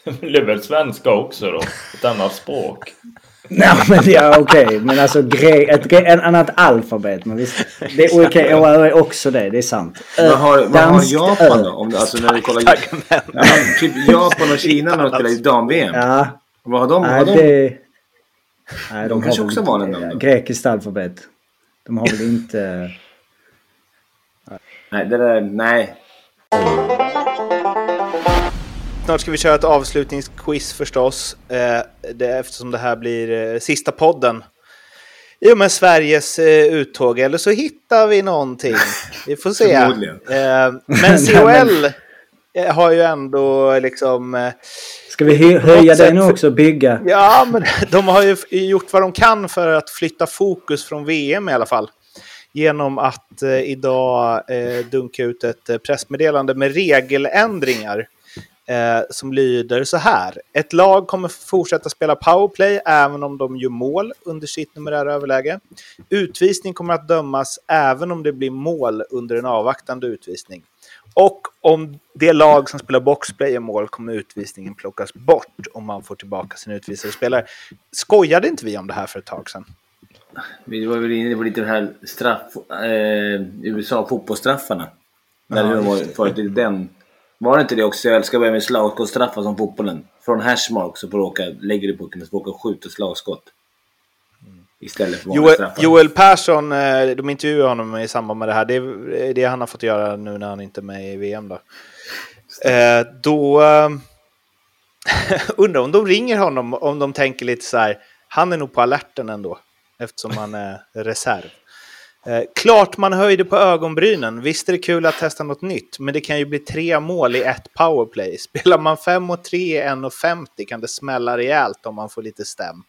Det är väl svenska också då? Ett annat språk. Nej men ja okej. Men alltså gre, ett gre, en annat alfabet. Men visst. Det är okej. och Ö är också det. Det är sant. Ö, Vad har, vad har Japan Ö. då? Om, alltså när du kollar... Ja, typ Japan och Kina när de spelar i dam-VM. Ja. Vad har de? Nej har de? det... Nej, De kanske väl också det. den. Grekiskt alfabet. De har väl inte... Nej, det där... Nej. Snart ska vi köra ett avslutningsquiz förstås. Eh, det, eftersom det här blir eh, sista podden. I och med Sveriges eh, uttåg. Eller så hittar vi någonting. Vi får se. Men eh, har ju ändå liksom... Ska vi hö- höja sätt nu också? Bygga? Ja, men de har ju gjort vad de kan för att flytta fokus från VM i alla fall. Genom att eh, idag eh, dunka ut ett eh, pressmeddelande med regeländringar. Eh, som lyder så här. Ett lag kommer fortsätta spela powerplay även om de gör mål under sitt numerära överläge. Utvisning kommer att dömas även om det blir mål under en avvaktande utvisning. Och om det lag som spelar boxplay gör mål kommer utvisningen plockas bort om man får tillbaka sin utvisade spelare. Skojade inte vi om det här för ett tag sedan? Vi var väl inne på lite det här straff... Eh, USA fotbollsstraffarna. Där det var förut den... Var det inte det också? Jag älskar börja med slagskottsstraffar som fotbollen. Från hashmark så får du åka, lägger du pucken och så får du åka och skjuta slagskott. Istället för Joel, straffar. Joel Persson, eh, de intervjuade honom i samband med det här. Det är det han har fått göra nu när han inte är med i VM. Då, eh, då eh, undrar om de ringer honom om de tänker lite så här. Han är nog på alerten ändå eftersom han är reserv. Eh, klart man höjde på ögonbrynen. Visst är det kul att testa något nytt, men det kan ju bli tre mål i ett powerplay. Spelar man 5 och 3 i 1,50 kan det smälla rejält om man får lite stäm.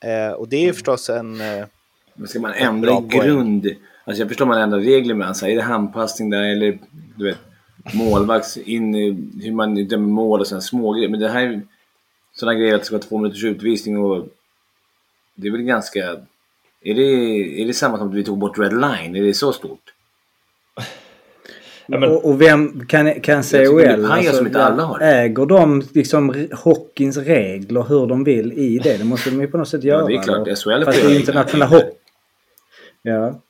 Eh, och det är förstås en... Eh, Men ska man ändra grund... Alltså jag förstår man ändrar regler med så här, Är det handpassning där eller du vet målvakts in hur man dömer mål och sådana små grejer. Men det här är sådana grejer att det ska vara två minuters utvisning och det är väl ganska... Är det, är det samma som att vi tog bort Red Line? Är det så stort? Ja, men- och, och vem kan, kan COL, har. äger de liksom hockeyns regler hur de vill i det? Det måste de ju på något sätt göra. det är klart. SHL Fast på det är internationella hockey. Ja.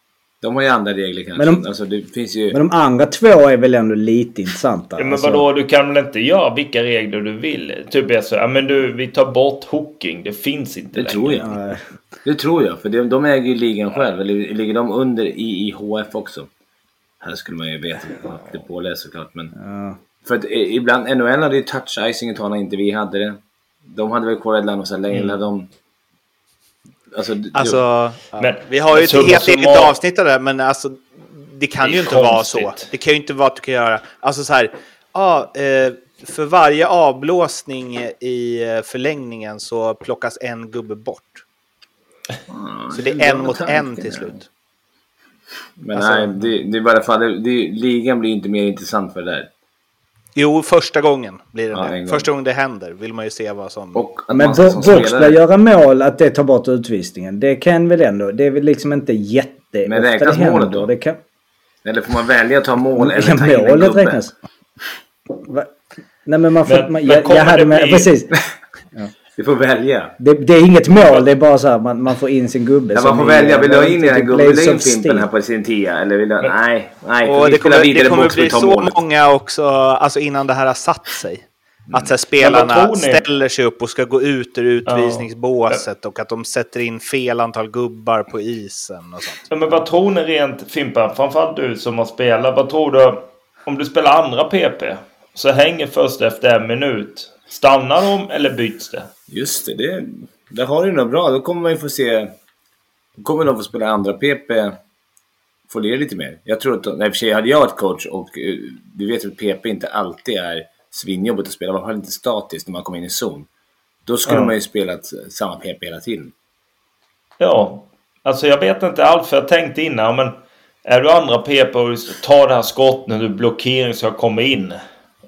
De har ju andra regler kanske. Men de- alltså, det finns ju... Men de andra två är väl ändå lite intressanta. Ja, men alltså. vadå, du kan väl inte göra vilka regler du vill? Typ jag säger, ja men du, vi tar bort hooking. Det finns inte Det längre. tror jag. Nej. Det tror jag. För de, de äger ju ligan själv. Eller ligger de under IIHF också? Här skulle man ju veta att det påläst såklart. Men... Ja. För att eh, ibland, NHL hade ju touch icing ett tag när inte vi hade det. De hade väl kvar ett land och så länge. Mm. De... Alltså, Alltså, ja. Men- vi har ju ett summa helt eget avsnitt av det, men alltså, det kan Det ju inte vara konstigt. så. Det kan ju inte vara att du kan göra... Alltså så här, ja, eh, för varje avblåsning i eh, förlängningen så plockas en gubbe bort. ah, Så det är en mot en till slut. Men Alltså- nej, det, det är bara för det, det, ligan blir inte mer intressant för det där. Jo, första gången blir det Ja, gång. Första gången det händer vill man ju se vad som... Och Men man ska som Bo- Boxberg spelare- göra mål, att det tar bort utvisningen. Det kan väl ändå. Det är väl liksom inte jätte... Men räknas det målet då? Det kan... Eller får man välja att ta mål eller Ja, ta en målet räknas. Va? Nej men man får... Men- man, men jag, jag hade med, bli- Precis. Du får välja. Det, det är inget mål, det är bara så här man, man får in sin gubbe. Ja, man får välja. Vill du ha in den här gubben? Vill du ha in Fimpen här på sin tia? Eller vill du... Nej, nej. Och det kommer, det kommer bli så målet. många också, alltså innan det här har satt sig. Att så här, Men vad spelarna ställer sig upp och ska gå ut ur utvisningsbåset och att de sätter in fel antal gubbar på isen och sånt. Ja, men vad tror ni rent Fimpen, framförallt du som har spelat, vad tror du om du spelar andra PP? Så hänger först efter en minut. Stannar de eller byts det? Just det, det, där har du något bra. Då kommer man ju få se... Då kommer de få spela andra PP. Få det lite mer. Jag tror att... Nej, i och för sig hade jag varit coach och uh, du vet att PP inte alltid är svinjobbigt att spela. I alla fall inte statiskt när man kommer in i zon. Då skulle Ja. man ju spelat samma PP hela tiden. Ja, alltså jag vet inte allt för jag tänkte innan men är du andra PP och tar det här skott när du blockering ska komma in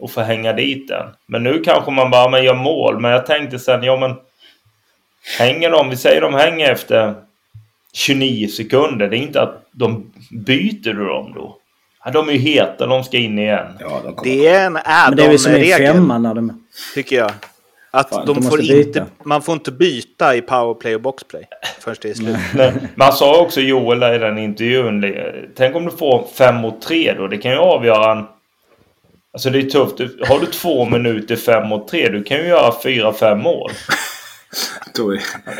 och få hänga dit den. Men nu kanske man bara men gör mål. Men jag tänkte sen, ja men hänger de, vi säger de hänger efter 29 sekunder. Det är inte att de byter du dem då. Ja, de är ju heta, de ska in igen. Ja, de kommer... Det är en Men det är väl som i add-on-regel, tycker jag. Att Fan, de får inte, man får inte byta i powerplay och boxplay förrän det är slut. Men man sa också Joel i den intervjun. Tänk om du får fem mot tre då. Det kan ju avgöra en... Alltså det är tufft. Du- Har du två minuter fem mot tre. Du kan ju göra fyra, fem mål.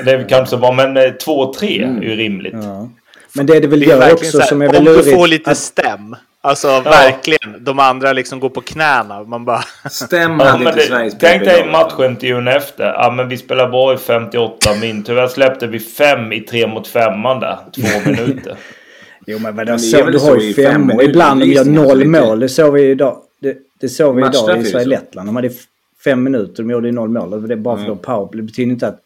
Det är kanske bara, men eh, två, tre är ju rimligt. Ja. Men det är det väl Det är gör också så här, som är om väl du lurigt. får lite att- stäm. Alltså verkligen. De andra liksom går på knäna. Man bara... Stäm Ja, hade men inte Sveriges tänk dig matchintervjun efter. Ja men vi spelar bra i 58 min. Tyvärr släppte vi fem i tre mot femman där. Två minuter. Jo men vadå, det är så, du har ju fem femmor. minuter Ibland gör noll mål. Det såg vi idag. Det, det såg vi idag i Sverige-Lettland. De hade fem minuter. De gjorde noll mål. Det är bara för Mm. att powerplay. Det betyder inte att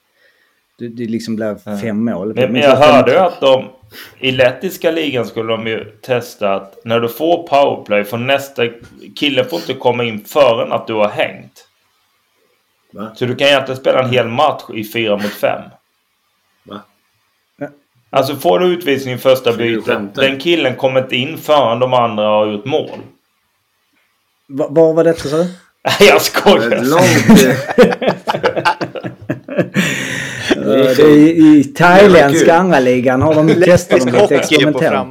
det, det liksom blev fem mål. Men, men jag hörde ju att de i lettiska ligan skulle de ju testa att när du får powerplay för nästa kille får inte komma in förrän att du har hängt. Va? Så du kan egentligen spela en hel match i fyra mot fem. Va? Alltså får du utvisning i första bytet. Den killen kommer inte in förrän de andra har gjort mål. Va- Var var detta sa du? Jag skojar. Långt... Det är i, i thailändska andra ligan har de testat dem lite experimentellt.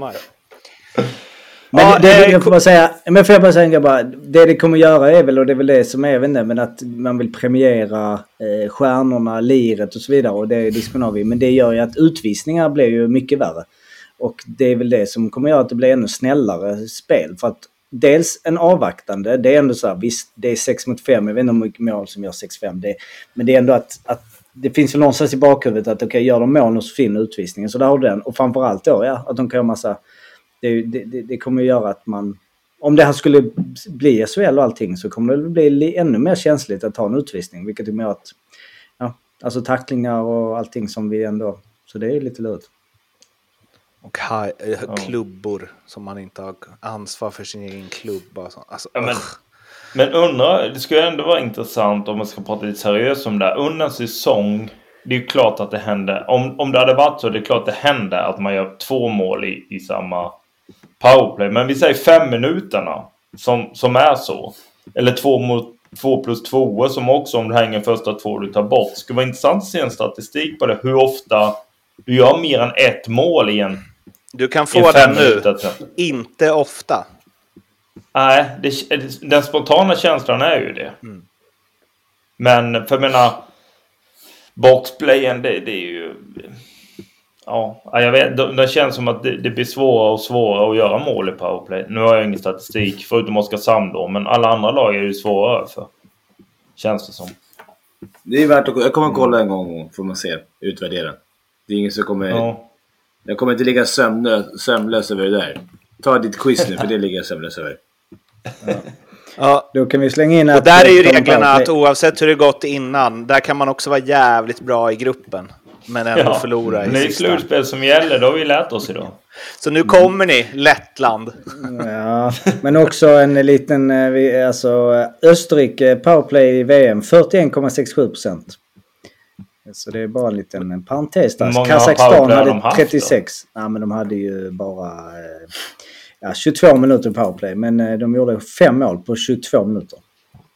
Men Ja, det, eh, jag får bara säga, men får jag bara säga bara. Det det kommer göra är väl, och det är väl det som är, inte, men att man vill premiera eh, stjärnorna, liret och så vidare. Och det disponerar vi. Men det gör ju att utvisningar blir ju mycket värre. Och det är väl det som kommer göra att det blir ännu snällare spel. För att dels en avvaktande, det är ändå så här, visst det är 6 mot 5, jag vet inte hur mycket mål som gör 6-5. Det, men det är ändå att, att det finns väl någonstans i bakhuvudet att okej, okay, gör de mål så finner utvisningen. Så där har du den. Och framförallt då, ja, att de kan göra massa det, det, det, kommer att göra att man... Om det här skulle bli SHL och allting så kommer det bli ännu mer känsligt att ta en utvisning. Vilket kommer göra att... Ja, alltså tacklingar och allting som vi ändå... Så det är lite lurigt. Och ha, eh, klubbor som man inte har ansvar för sin egen klubb. Och sånt. Alltså, Ja, men, men undrar, det skulle ändå vara intressant om man ska prata lite seriöst om det. här. Under en säsong, det är ju klart att det händer. Om, om det hade varit så, det är klart att det händer att man gör två mål i, i samma powerplay. Men vi säger fem minuterna. som, som är så. Eller två mot två plus två som också om du hänger första två du tar bort. Det skulle vara intressant att se en statistik på det. Hur ofta du gör mer än ett mål i en, Du kan få en den nu. minuter. Inte ofta. Nej, det, den spontana känslan är ju det. Mm. Men för menar, boxplayen det, det är ju... Ja, jag vet. Det, det känns som att det, det blir svårare och svårare att göra mål i powerplay. Nu har jag ingen statistik, förutom Oskarshamn då. Men alla andra lag är ju svårare för. Känns det som. Det är värt att Jag kommer att kolla en gång får man se. Utvärdera. Det är ingen som kommer... Ja. Jag kommer inte ligga sömnlös, sömnlös över det där. Ta ditt quiz nu, för det ligger jag sömnlös över. Ja, Då kan vi slänga in och att... där är ju reglerna att oavsett hur det gått innan, där kan man också vara jävligt bra i gruppen. Men ändå förlora i det är sista. slutspel som gäller, det har vi lärt oss idag. Så nu kommer ni, Lettland. Ja, men också en liten... eh, vi- Alltså Österrike powerplay i VM 41,67 procent. Så det är bara en liten en parentes där. Många Kazakstan hade haft då? 36. Nej men de hade ju bara eh, ja, 22 minuter powerplay. Men eh, de gjorde fem mål på 22 minuter.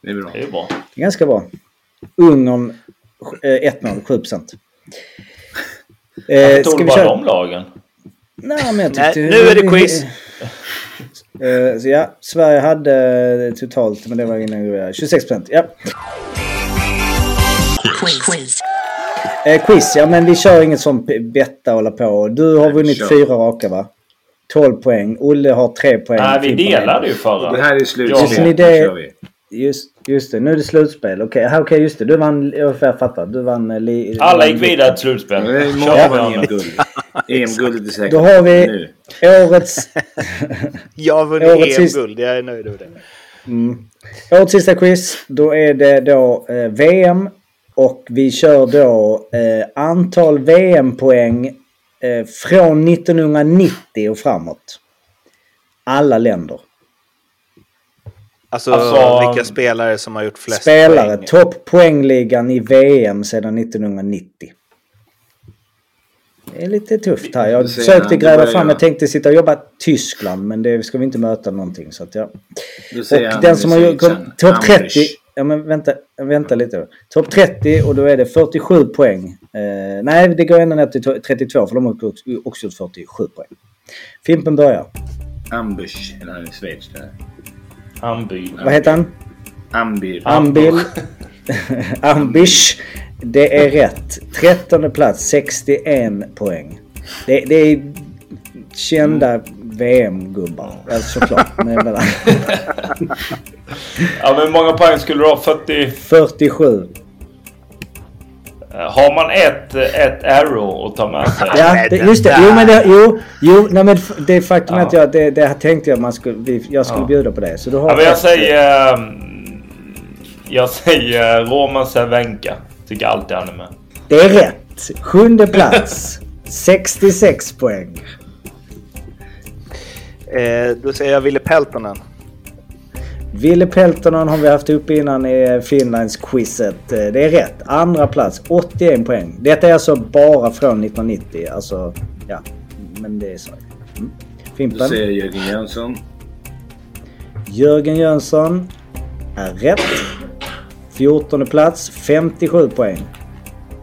Det är bra. Det är bra. Det är ganska bra. Ungern eh, ett mål, 7 procent. Varför Eh, tog du bara köra? de lagen? Nej, men jag Nej, tyckte... nu är det quiz. Eh, så ja, Sverige hade totalt, men det var innan vi 26 procent. Ja. Quiz. Eh, quiz, ja men vi kör inget som betta hålla på. Du har Nej, vunnit kör. fyra raka va? 12 poäng. Olle har 3 poäng. Nej, vi delade ju förra. Det här är Ja, slutspel. vi. Just, just det, nu är det slutspel. Okej, okay. okay, just det. Du vann, jag fattar. Du vann... eh, Li, Alla vann- gick vidare till slutspel. Det är Kör Björne. EM-guld. EM-guldet är säkert. Då har vi Nu. årets, Jag har vunnit EM-guld, jag är nöjd med det. årets sista quiz. Då är det då eh, VM. Och vi kör då eh, antal VM-poäng eh, från 1990 och framåt. Alla länder. Alltså, Alltså, vilka spelare som har gjort flest Spelare. poäng. Topp poängligan i VM sedan 1990. Det är lite tufft här. Jag försökte gräva fram. Jag tänkte sitta och jobba Tyskland. Men det ska vi inte möta någonting. Så att ja. Och den som har gjort topp Ambush. 30. Ja men vänta, vänta lite. Topp 30 och då är det 47 poäng. Eh, nej, det går ända ner till to- 32 för de har också, gjort 47 poäng. Fimpen börjar. Ambush. Eller han är Schweiz. där. Amby. Vad heter han? Ambir. Ambil. Ambish. Det är rätt. 13 plats, 61 poäng. Det, det är kända VM-gubbar. Alltså såklart. Men jag menar, Ja, men hur många poäng skulle du ha? 40? 47. Har man ett, ett arrow att ta med sig? Ja, det, just det. Jo, men det, jo, jo, nej, men det är faktum att jag, det, det tänkte jag man skulle, jag skulle Ja. bjuda på det. Så du har Ja, men jag ett- säger... ehm, Jag säger Roman Cervenka. Tycker alltid han är med. Det är rätt. Sjunde plats. 66 poäng. Eh, då säger jag Ville Peltonen. Ville Peltonen har vi haft uppe innan i Finlands-quizet. Eh, Det är rätt. Andra plats, 81 poäng. Detta är alltså bara från 1990. Alltså, ja. Men det är så. Mm. Då Fimpen. säger Jörgen Jönsson. Jörgen Jönsson är rätt. 14 plats, 57 poäng.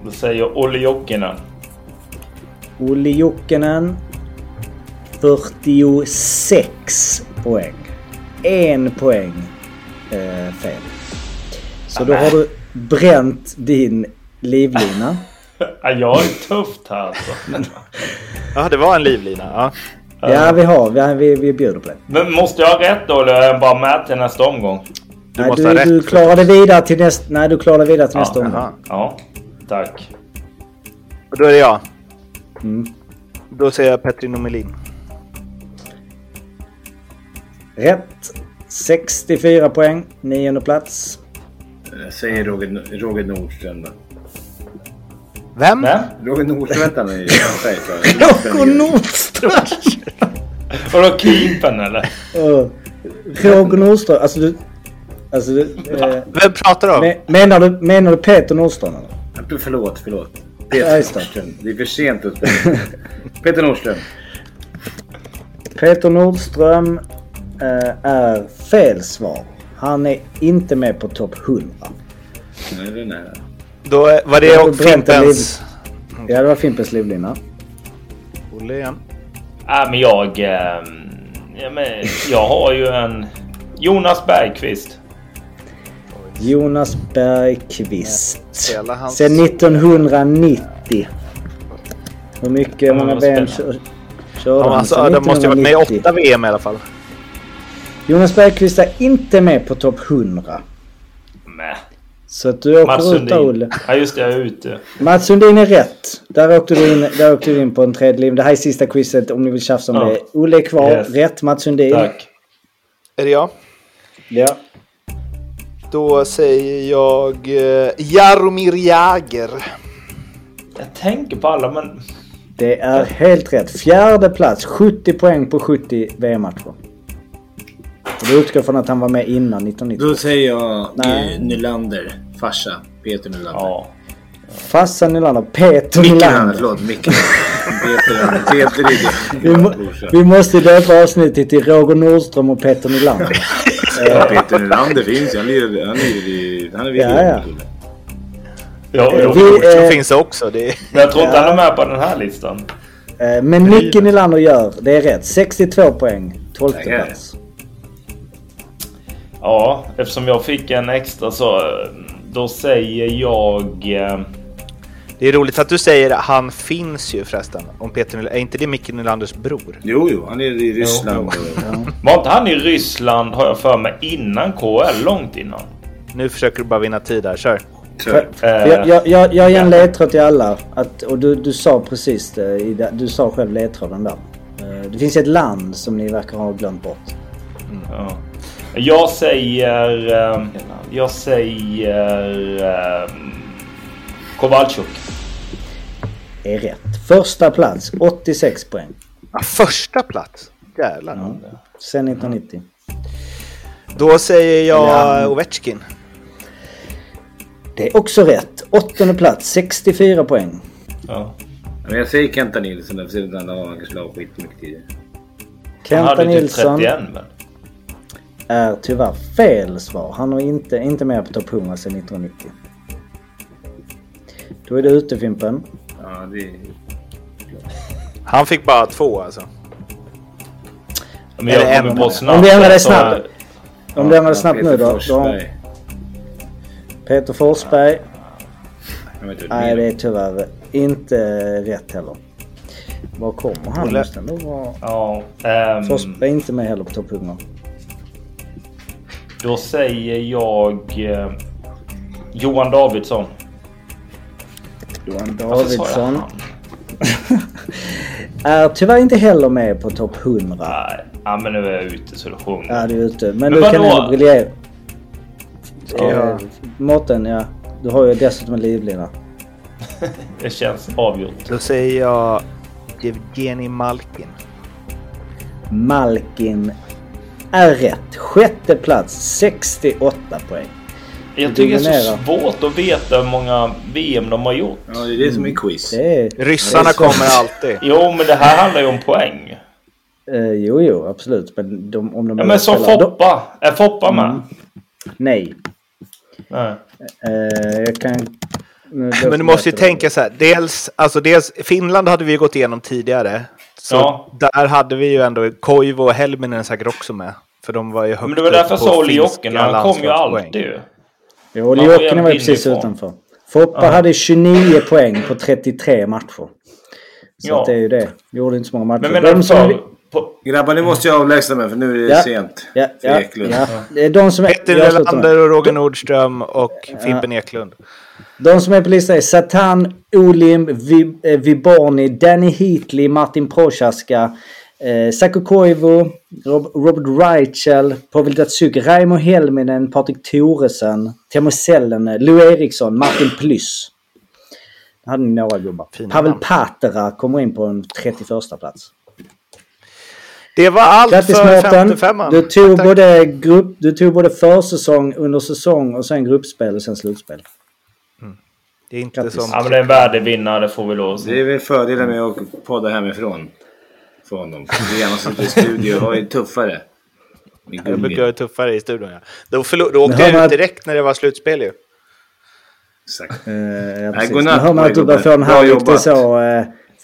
Då säger jag Olle Jokinen. Olli Jokinen 46 poäng. En poäng eh, fel. Så då har du bränt din livlina. Ja, jag är tufft här alltså. Ja, det var en livlina. Ja. Ja, vi har. Vi, vi, vi bjuder på det. Men måste jag ha rätt då eller är jag bara med till nästa omgång? Du nej, måste du, ha rätt. du klarade vidare till nästa... Nej, du klarade vidare till Ja, nästa omgång. Ja, tack. Och då är det jag. Mm. Då säger jag Petri Nomelin. Rätt. 64 poäng. Nionde plats. Jag säger Roger, Roger Nordström då. Vem? Men? Roger Nordström, vänta nu. Roger Nordström! Vadå keepern eller? Uh, Roger Nordström. Alltså du... Alltså du... Eh, Vem pratar du om? me- menar, du menar du Peter Nordström eller? Förlåt, förlåt. Peter. Nordström. Det är för sent att. Peter Nordström. Peter Nordström eh, är fel svar. Han är inte med på topp 100. Nej, det är nära. Då är- var det Jag och Fimpens... Ja, det var Fimpens livlina. Olle igen. Ja, men jag... ehm, ja, men jag har ju en... Jonas Bergqvist. Jonas Bergqvist. Sen 1990. Hur mycket många vad VM kör- körde han? alltså, de måste ju varit med i 1990. åtta VM i alla fall. Jonas Bergqvist är inte med på topp 100. Mäh. Så att du Mats åker ut där, Olle. Sundin. Ja, just det. Jag är ute. Mats Sundin är rätt. Där åkte du in, där åkte du in på en tredje liv. Det här är sista quizet om ni vill tjafsa om Ja. det. Olle är kvar. Yes. Rätt Mats Sundin. Tack. Är det jag? Ja. Då säger jag eh, Jaromir Jagr. Jag tänker på alla, men... Det är helt rätt. Fjärde plats. 70 poäng på 70 VM-matcher. Och utgår från att han var med innan 1990. Då säger jag Nej. eh, Nylander. Farsa. Peter Nylander. Ja. Farsan Nylander. Peter Micke Nylander. Nylander. Förlåt, Micke. Peter Peter är Vi, må, vi måste döpa avsnittet till Roger Nordström och Peter Nylander. Ja, Peter Nylander finns ju. Han lirar han i... Han är vid Ja, ja. Ja, Eh, ja. vi- eh, finns också. Det är... Men jag tror inte han är med på den här listan. Eh, Men Micke Nylander gör, det är rätt. 62 poäng. 12 Tackar. plats. Ja, eftersom jag fick en extra så... Då säger jag... eh, det är roligt att du säger att han finns ju förresten. Om Peter Nylander. Är inte det Micke Nylanders bror? Jo, jo. Han är i Ryssland. Var inte han i Ryssland, har jag för mig, innan KL? Långt innan? Nu försöker du bara vinna tid här. Kör. För, Eh, jag, jag, jag, jag ger en ledtråd till alla. Att, och du, du sa precis det, i det. Du sa själv ledtråden där. Eh, Det finns ett land som ni verkar ha glömt bort. Ja. Jag säger... eh, Jag säger... eh, Kowalczuk. Är rätt. Första plats. 86 poäng. Ah, första plats. Jävlar. Sen 1990. Då säger jag Ja. Ovechkin. Det är också rätt. Åttonde plats. 64 poäng. Ja. Men jag säger Kenta Nilsson. Jag ser inte han har la skitmycket tidigare. Han Kenta hade typ Nilsson 31 men. Är tyvärr fel svar. Han är inte, inte med på topp 100 sedan 1990. Då är det ute Fimpen. Ja, det är... Han fick bara två alltså. Men jag kommer en. på snabbt. Om vi ändrar det så- snabbt. Om du ändrar Ja, snabbt nu då. då Forsberg. Peter Forsberg. Nej, det är tyvärr inte rätt heller. Var kommer han? Olle. Måste ändå vara... Ja. ehm, Forsberg är inte med heller på topp 100. Då säger jag... eh, Johan Davidsson. Johan jag Davidsson är tyvärr inte heller med på topp 100. Nej, ja, men nu är jag ute så det sjunger. Ja, du är ute. Men, Men du kan ändå briljera. Ja. Eh, Mårten, ja. Du har ju dessutom en livlina. Det känns avgjort. Då säger jag Evgeni Malkin. Malkin är rätt. Sjätte plats. 68 poäng. Jag tycker det är så svårt att veta hur många VM de har gjort. Ja, det är det som är quiz. Det är... Ryssarna Det är kommer alltid. Jo, men det här handlar ju om poäng. Eh, jo, jo, absolut. Men de, om de Ja, men som Foppa. Är Foppa med? Nej. Nej. Eh, jag kan... nu- Men du måste ju tänka så här. Dels, alltså dels, Finland hade vi ju gått igenom tidigare. Så Ja. där hade vi ju ändå Koivu och Helminen säkert också med. För de var ju högt Men det var därför jag sa Jokinen. Han kom ju alltid ju. Han var ju precis inifrån. utanför. Foppa hade 29 poäng på 33 matcher. Så Ja. att det är ju det. Gjorde inte så många matcher. Men menar de som... På, Grabbar, nu måste jag avlägsna mig för nu är det Ja. sent. Ja, För ja, Eklund. ja. Det är de som är... Slutar Nylander och Roger Nordström och Fimpen Eklund. De som är på listan är Satan, Olim, eh, Viborni, Danny Heatley, Martin Prochaska, eh, Saku Koivu, Rob, Robert Reichel, Pavel Datsuk, Raimo Helminen, Patrik Thoresen, Teemu Selänne, Lou Eriksson, Martin Plyss. Där hade ni några gubbar. Fina Pavel namn. Patera kommer in på en 31 plats. Det var allt Grattis för Mårten! 55 Du tog, Tack, tack. både grupp, du tog både försäsong, under säsong och sen gruppspel och sen slutspel. Det är inte Grattis. som... ja, men det är en värdevinnare får vi lov att Det är väl fördelen med att podda hemifrån. För honom. Vi gärna sitter i studio och är tuffare. Det gummi. brukar vara tuffare i studion. Ja. Då, förlo- då åkte jag ut direkt när det var slutspel ju. Exakt. Eh, ja, precis. godnatt Men hör man att du börjar få en gubben. Bra här jobbat. så uh,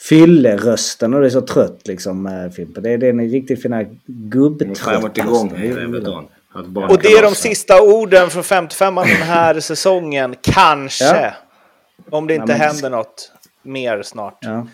fyllerösten och du är så trött liksom uh, Fimpen. Det är den riktigt fina Nu har jag gubbtrött. varit igång hela jävla dagen. Har ett Och det är de sista orden från 55 den här säsongen. Kanske. Ja. Om det inte Ja, men- händer något mer snart. Ja.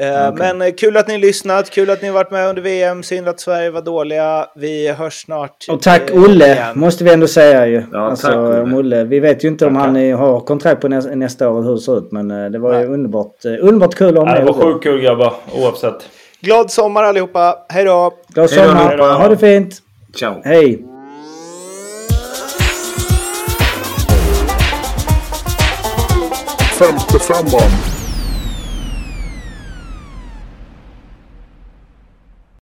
Eh, Men eh, kul att ni lyssnat, kul att ni varit med under VM. Synd att Sverige var dåliga. Vi hörs snart. Och tack eh, Olle, igen. måste vi ändå säga ju. Ja, alltså, tack, Olle. om Olle. Vi vet ju inte om han har kontrakt på nästa, nästa år hur det ser ut. Men det var ju Nej. underbart, underbart kul att ha Ja, med det var sjukt kul grabbar, oavsett. Glad sommar allihopa. Hej då! Glad sommar. hej då. Ha det fint. Ciao. Hej. Femte femman.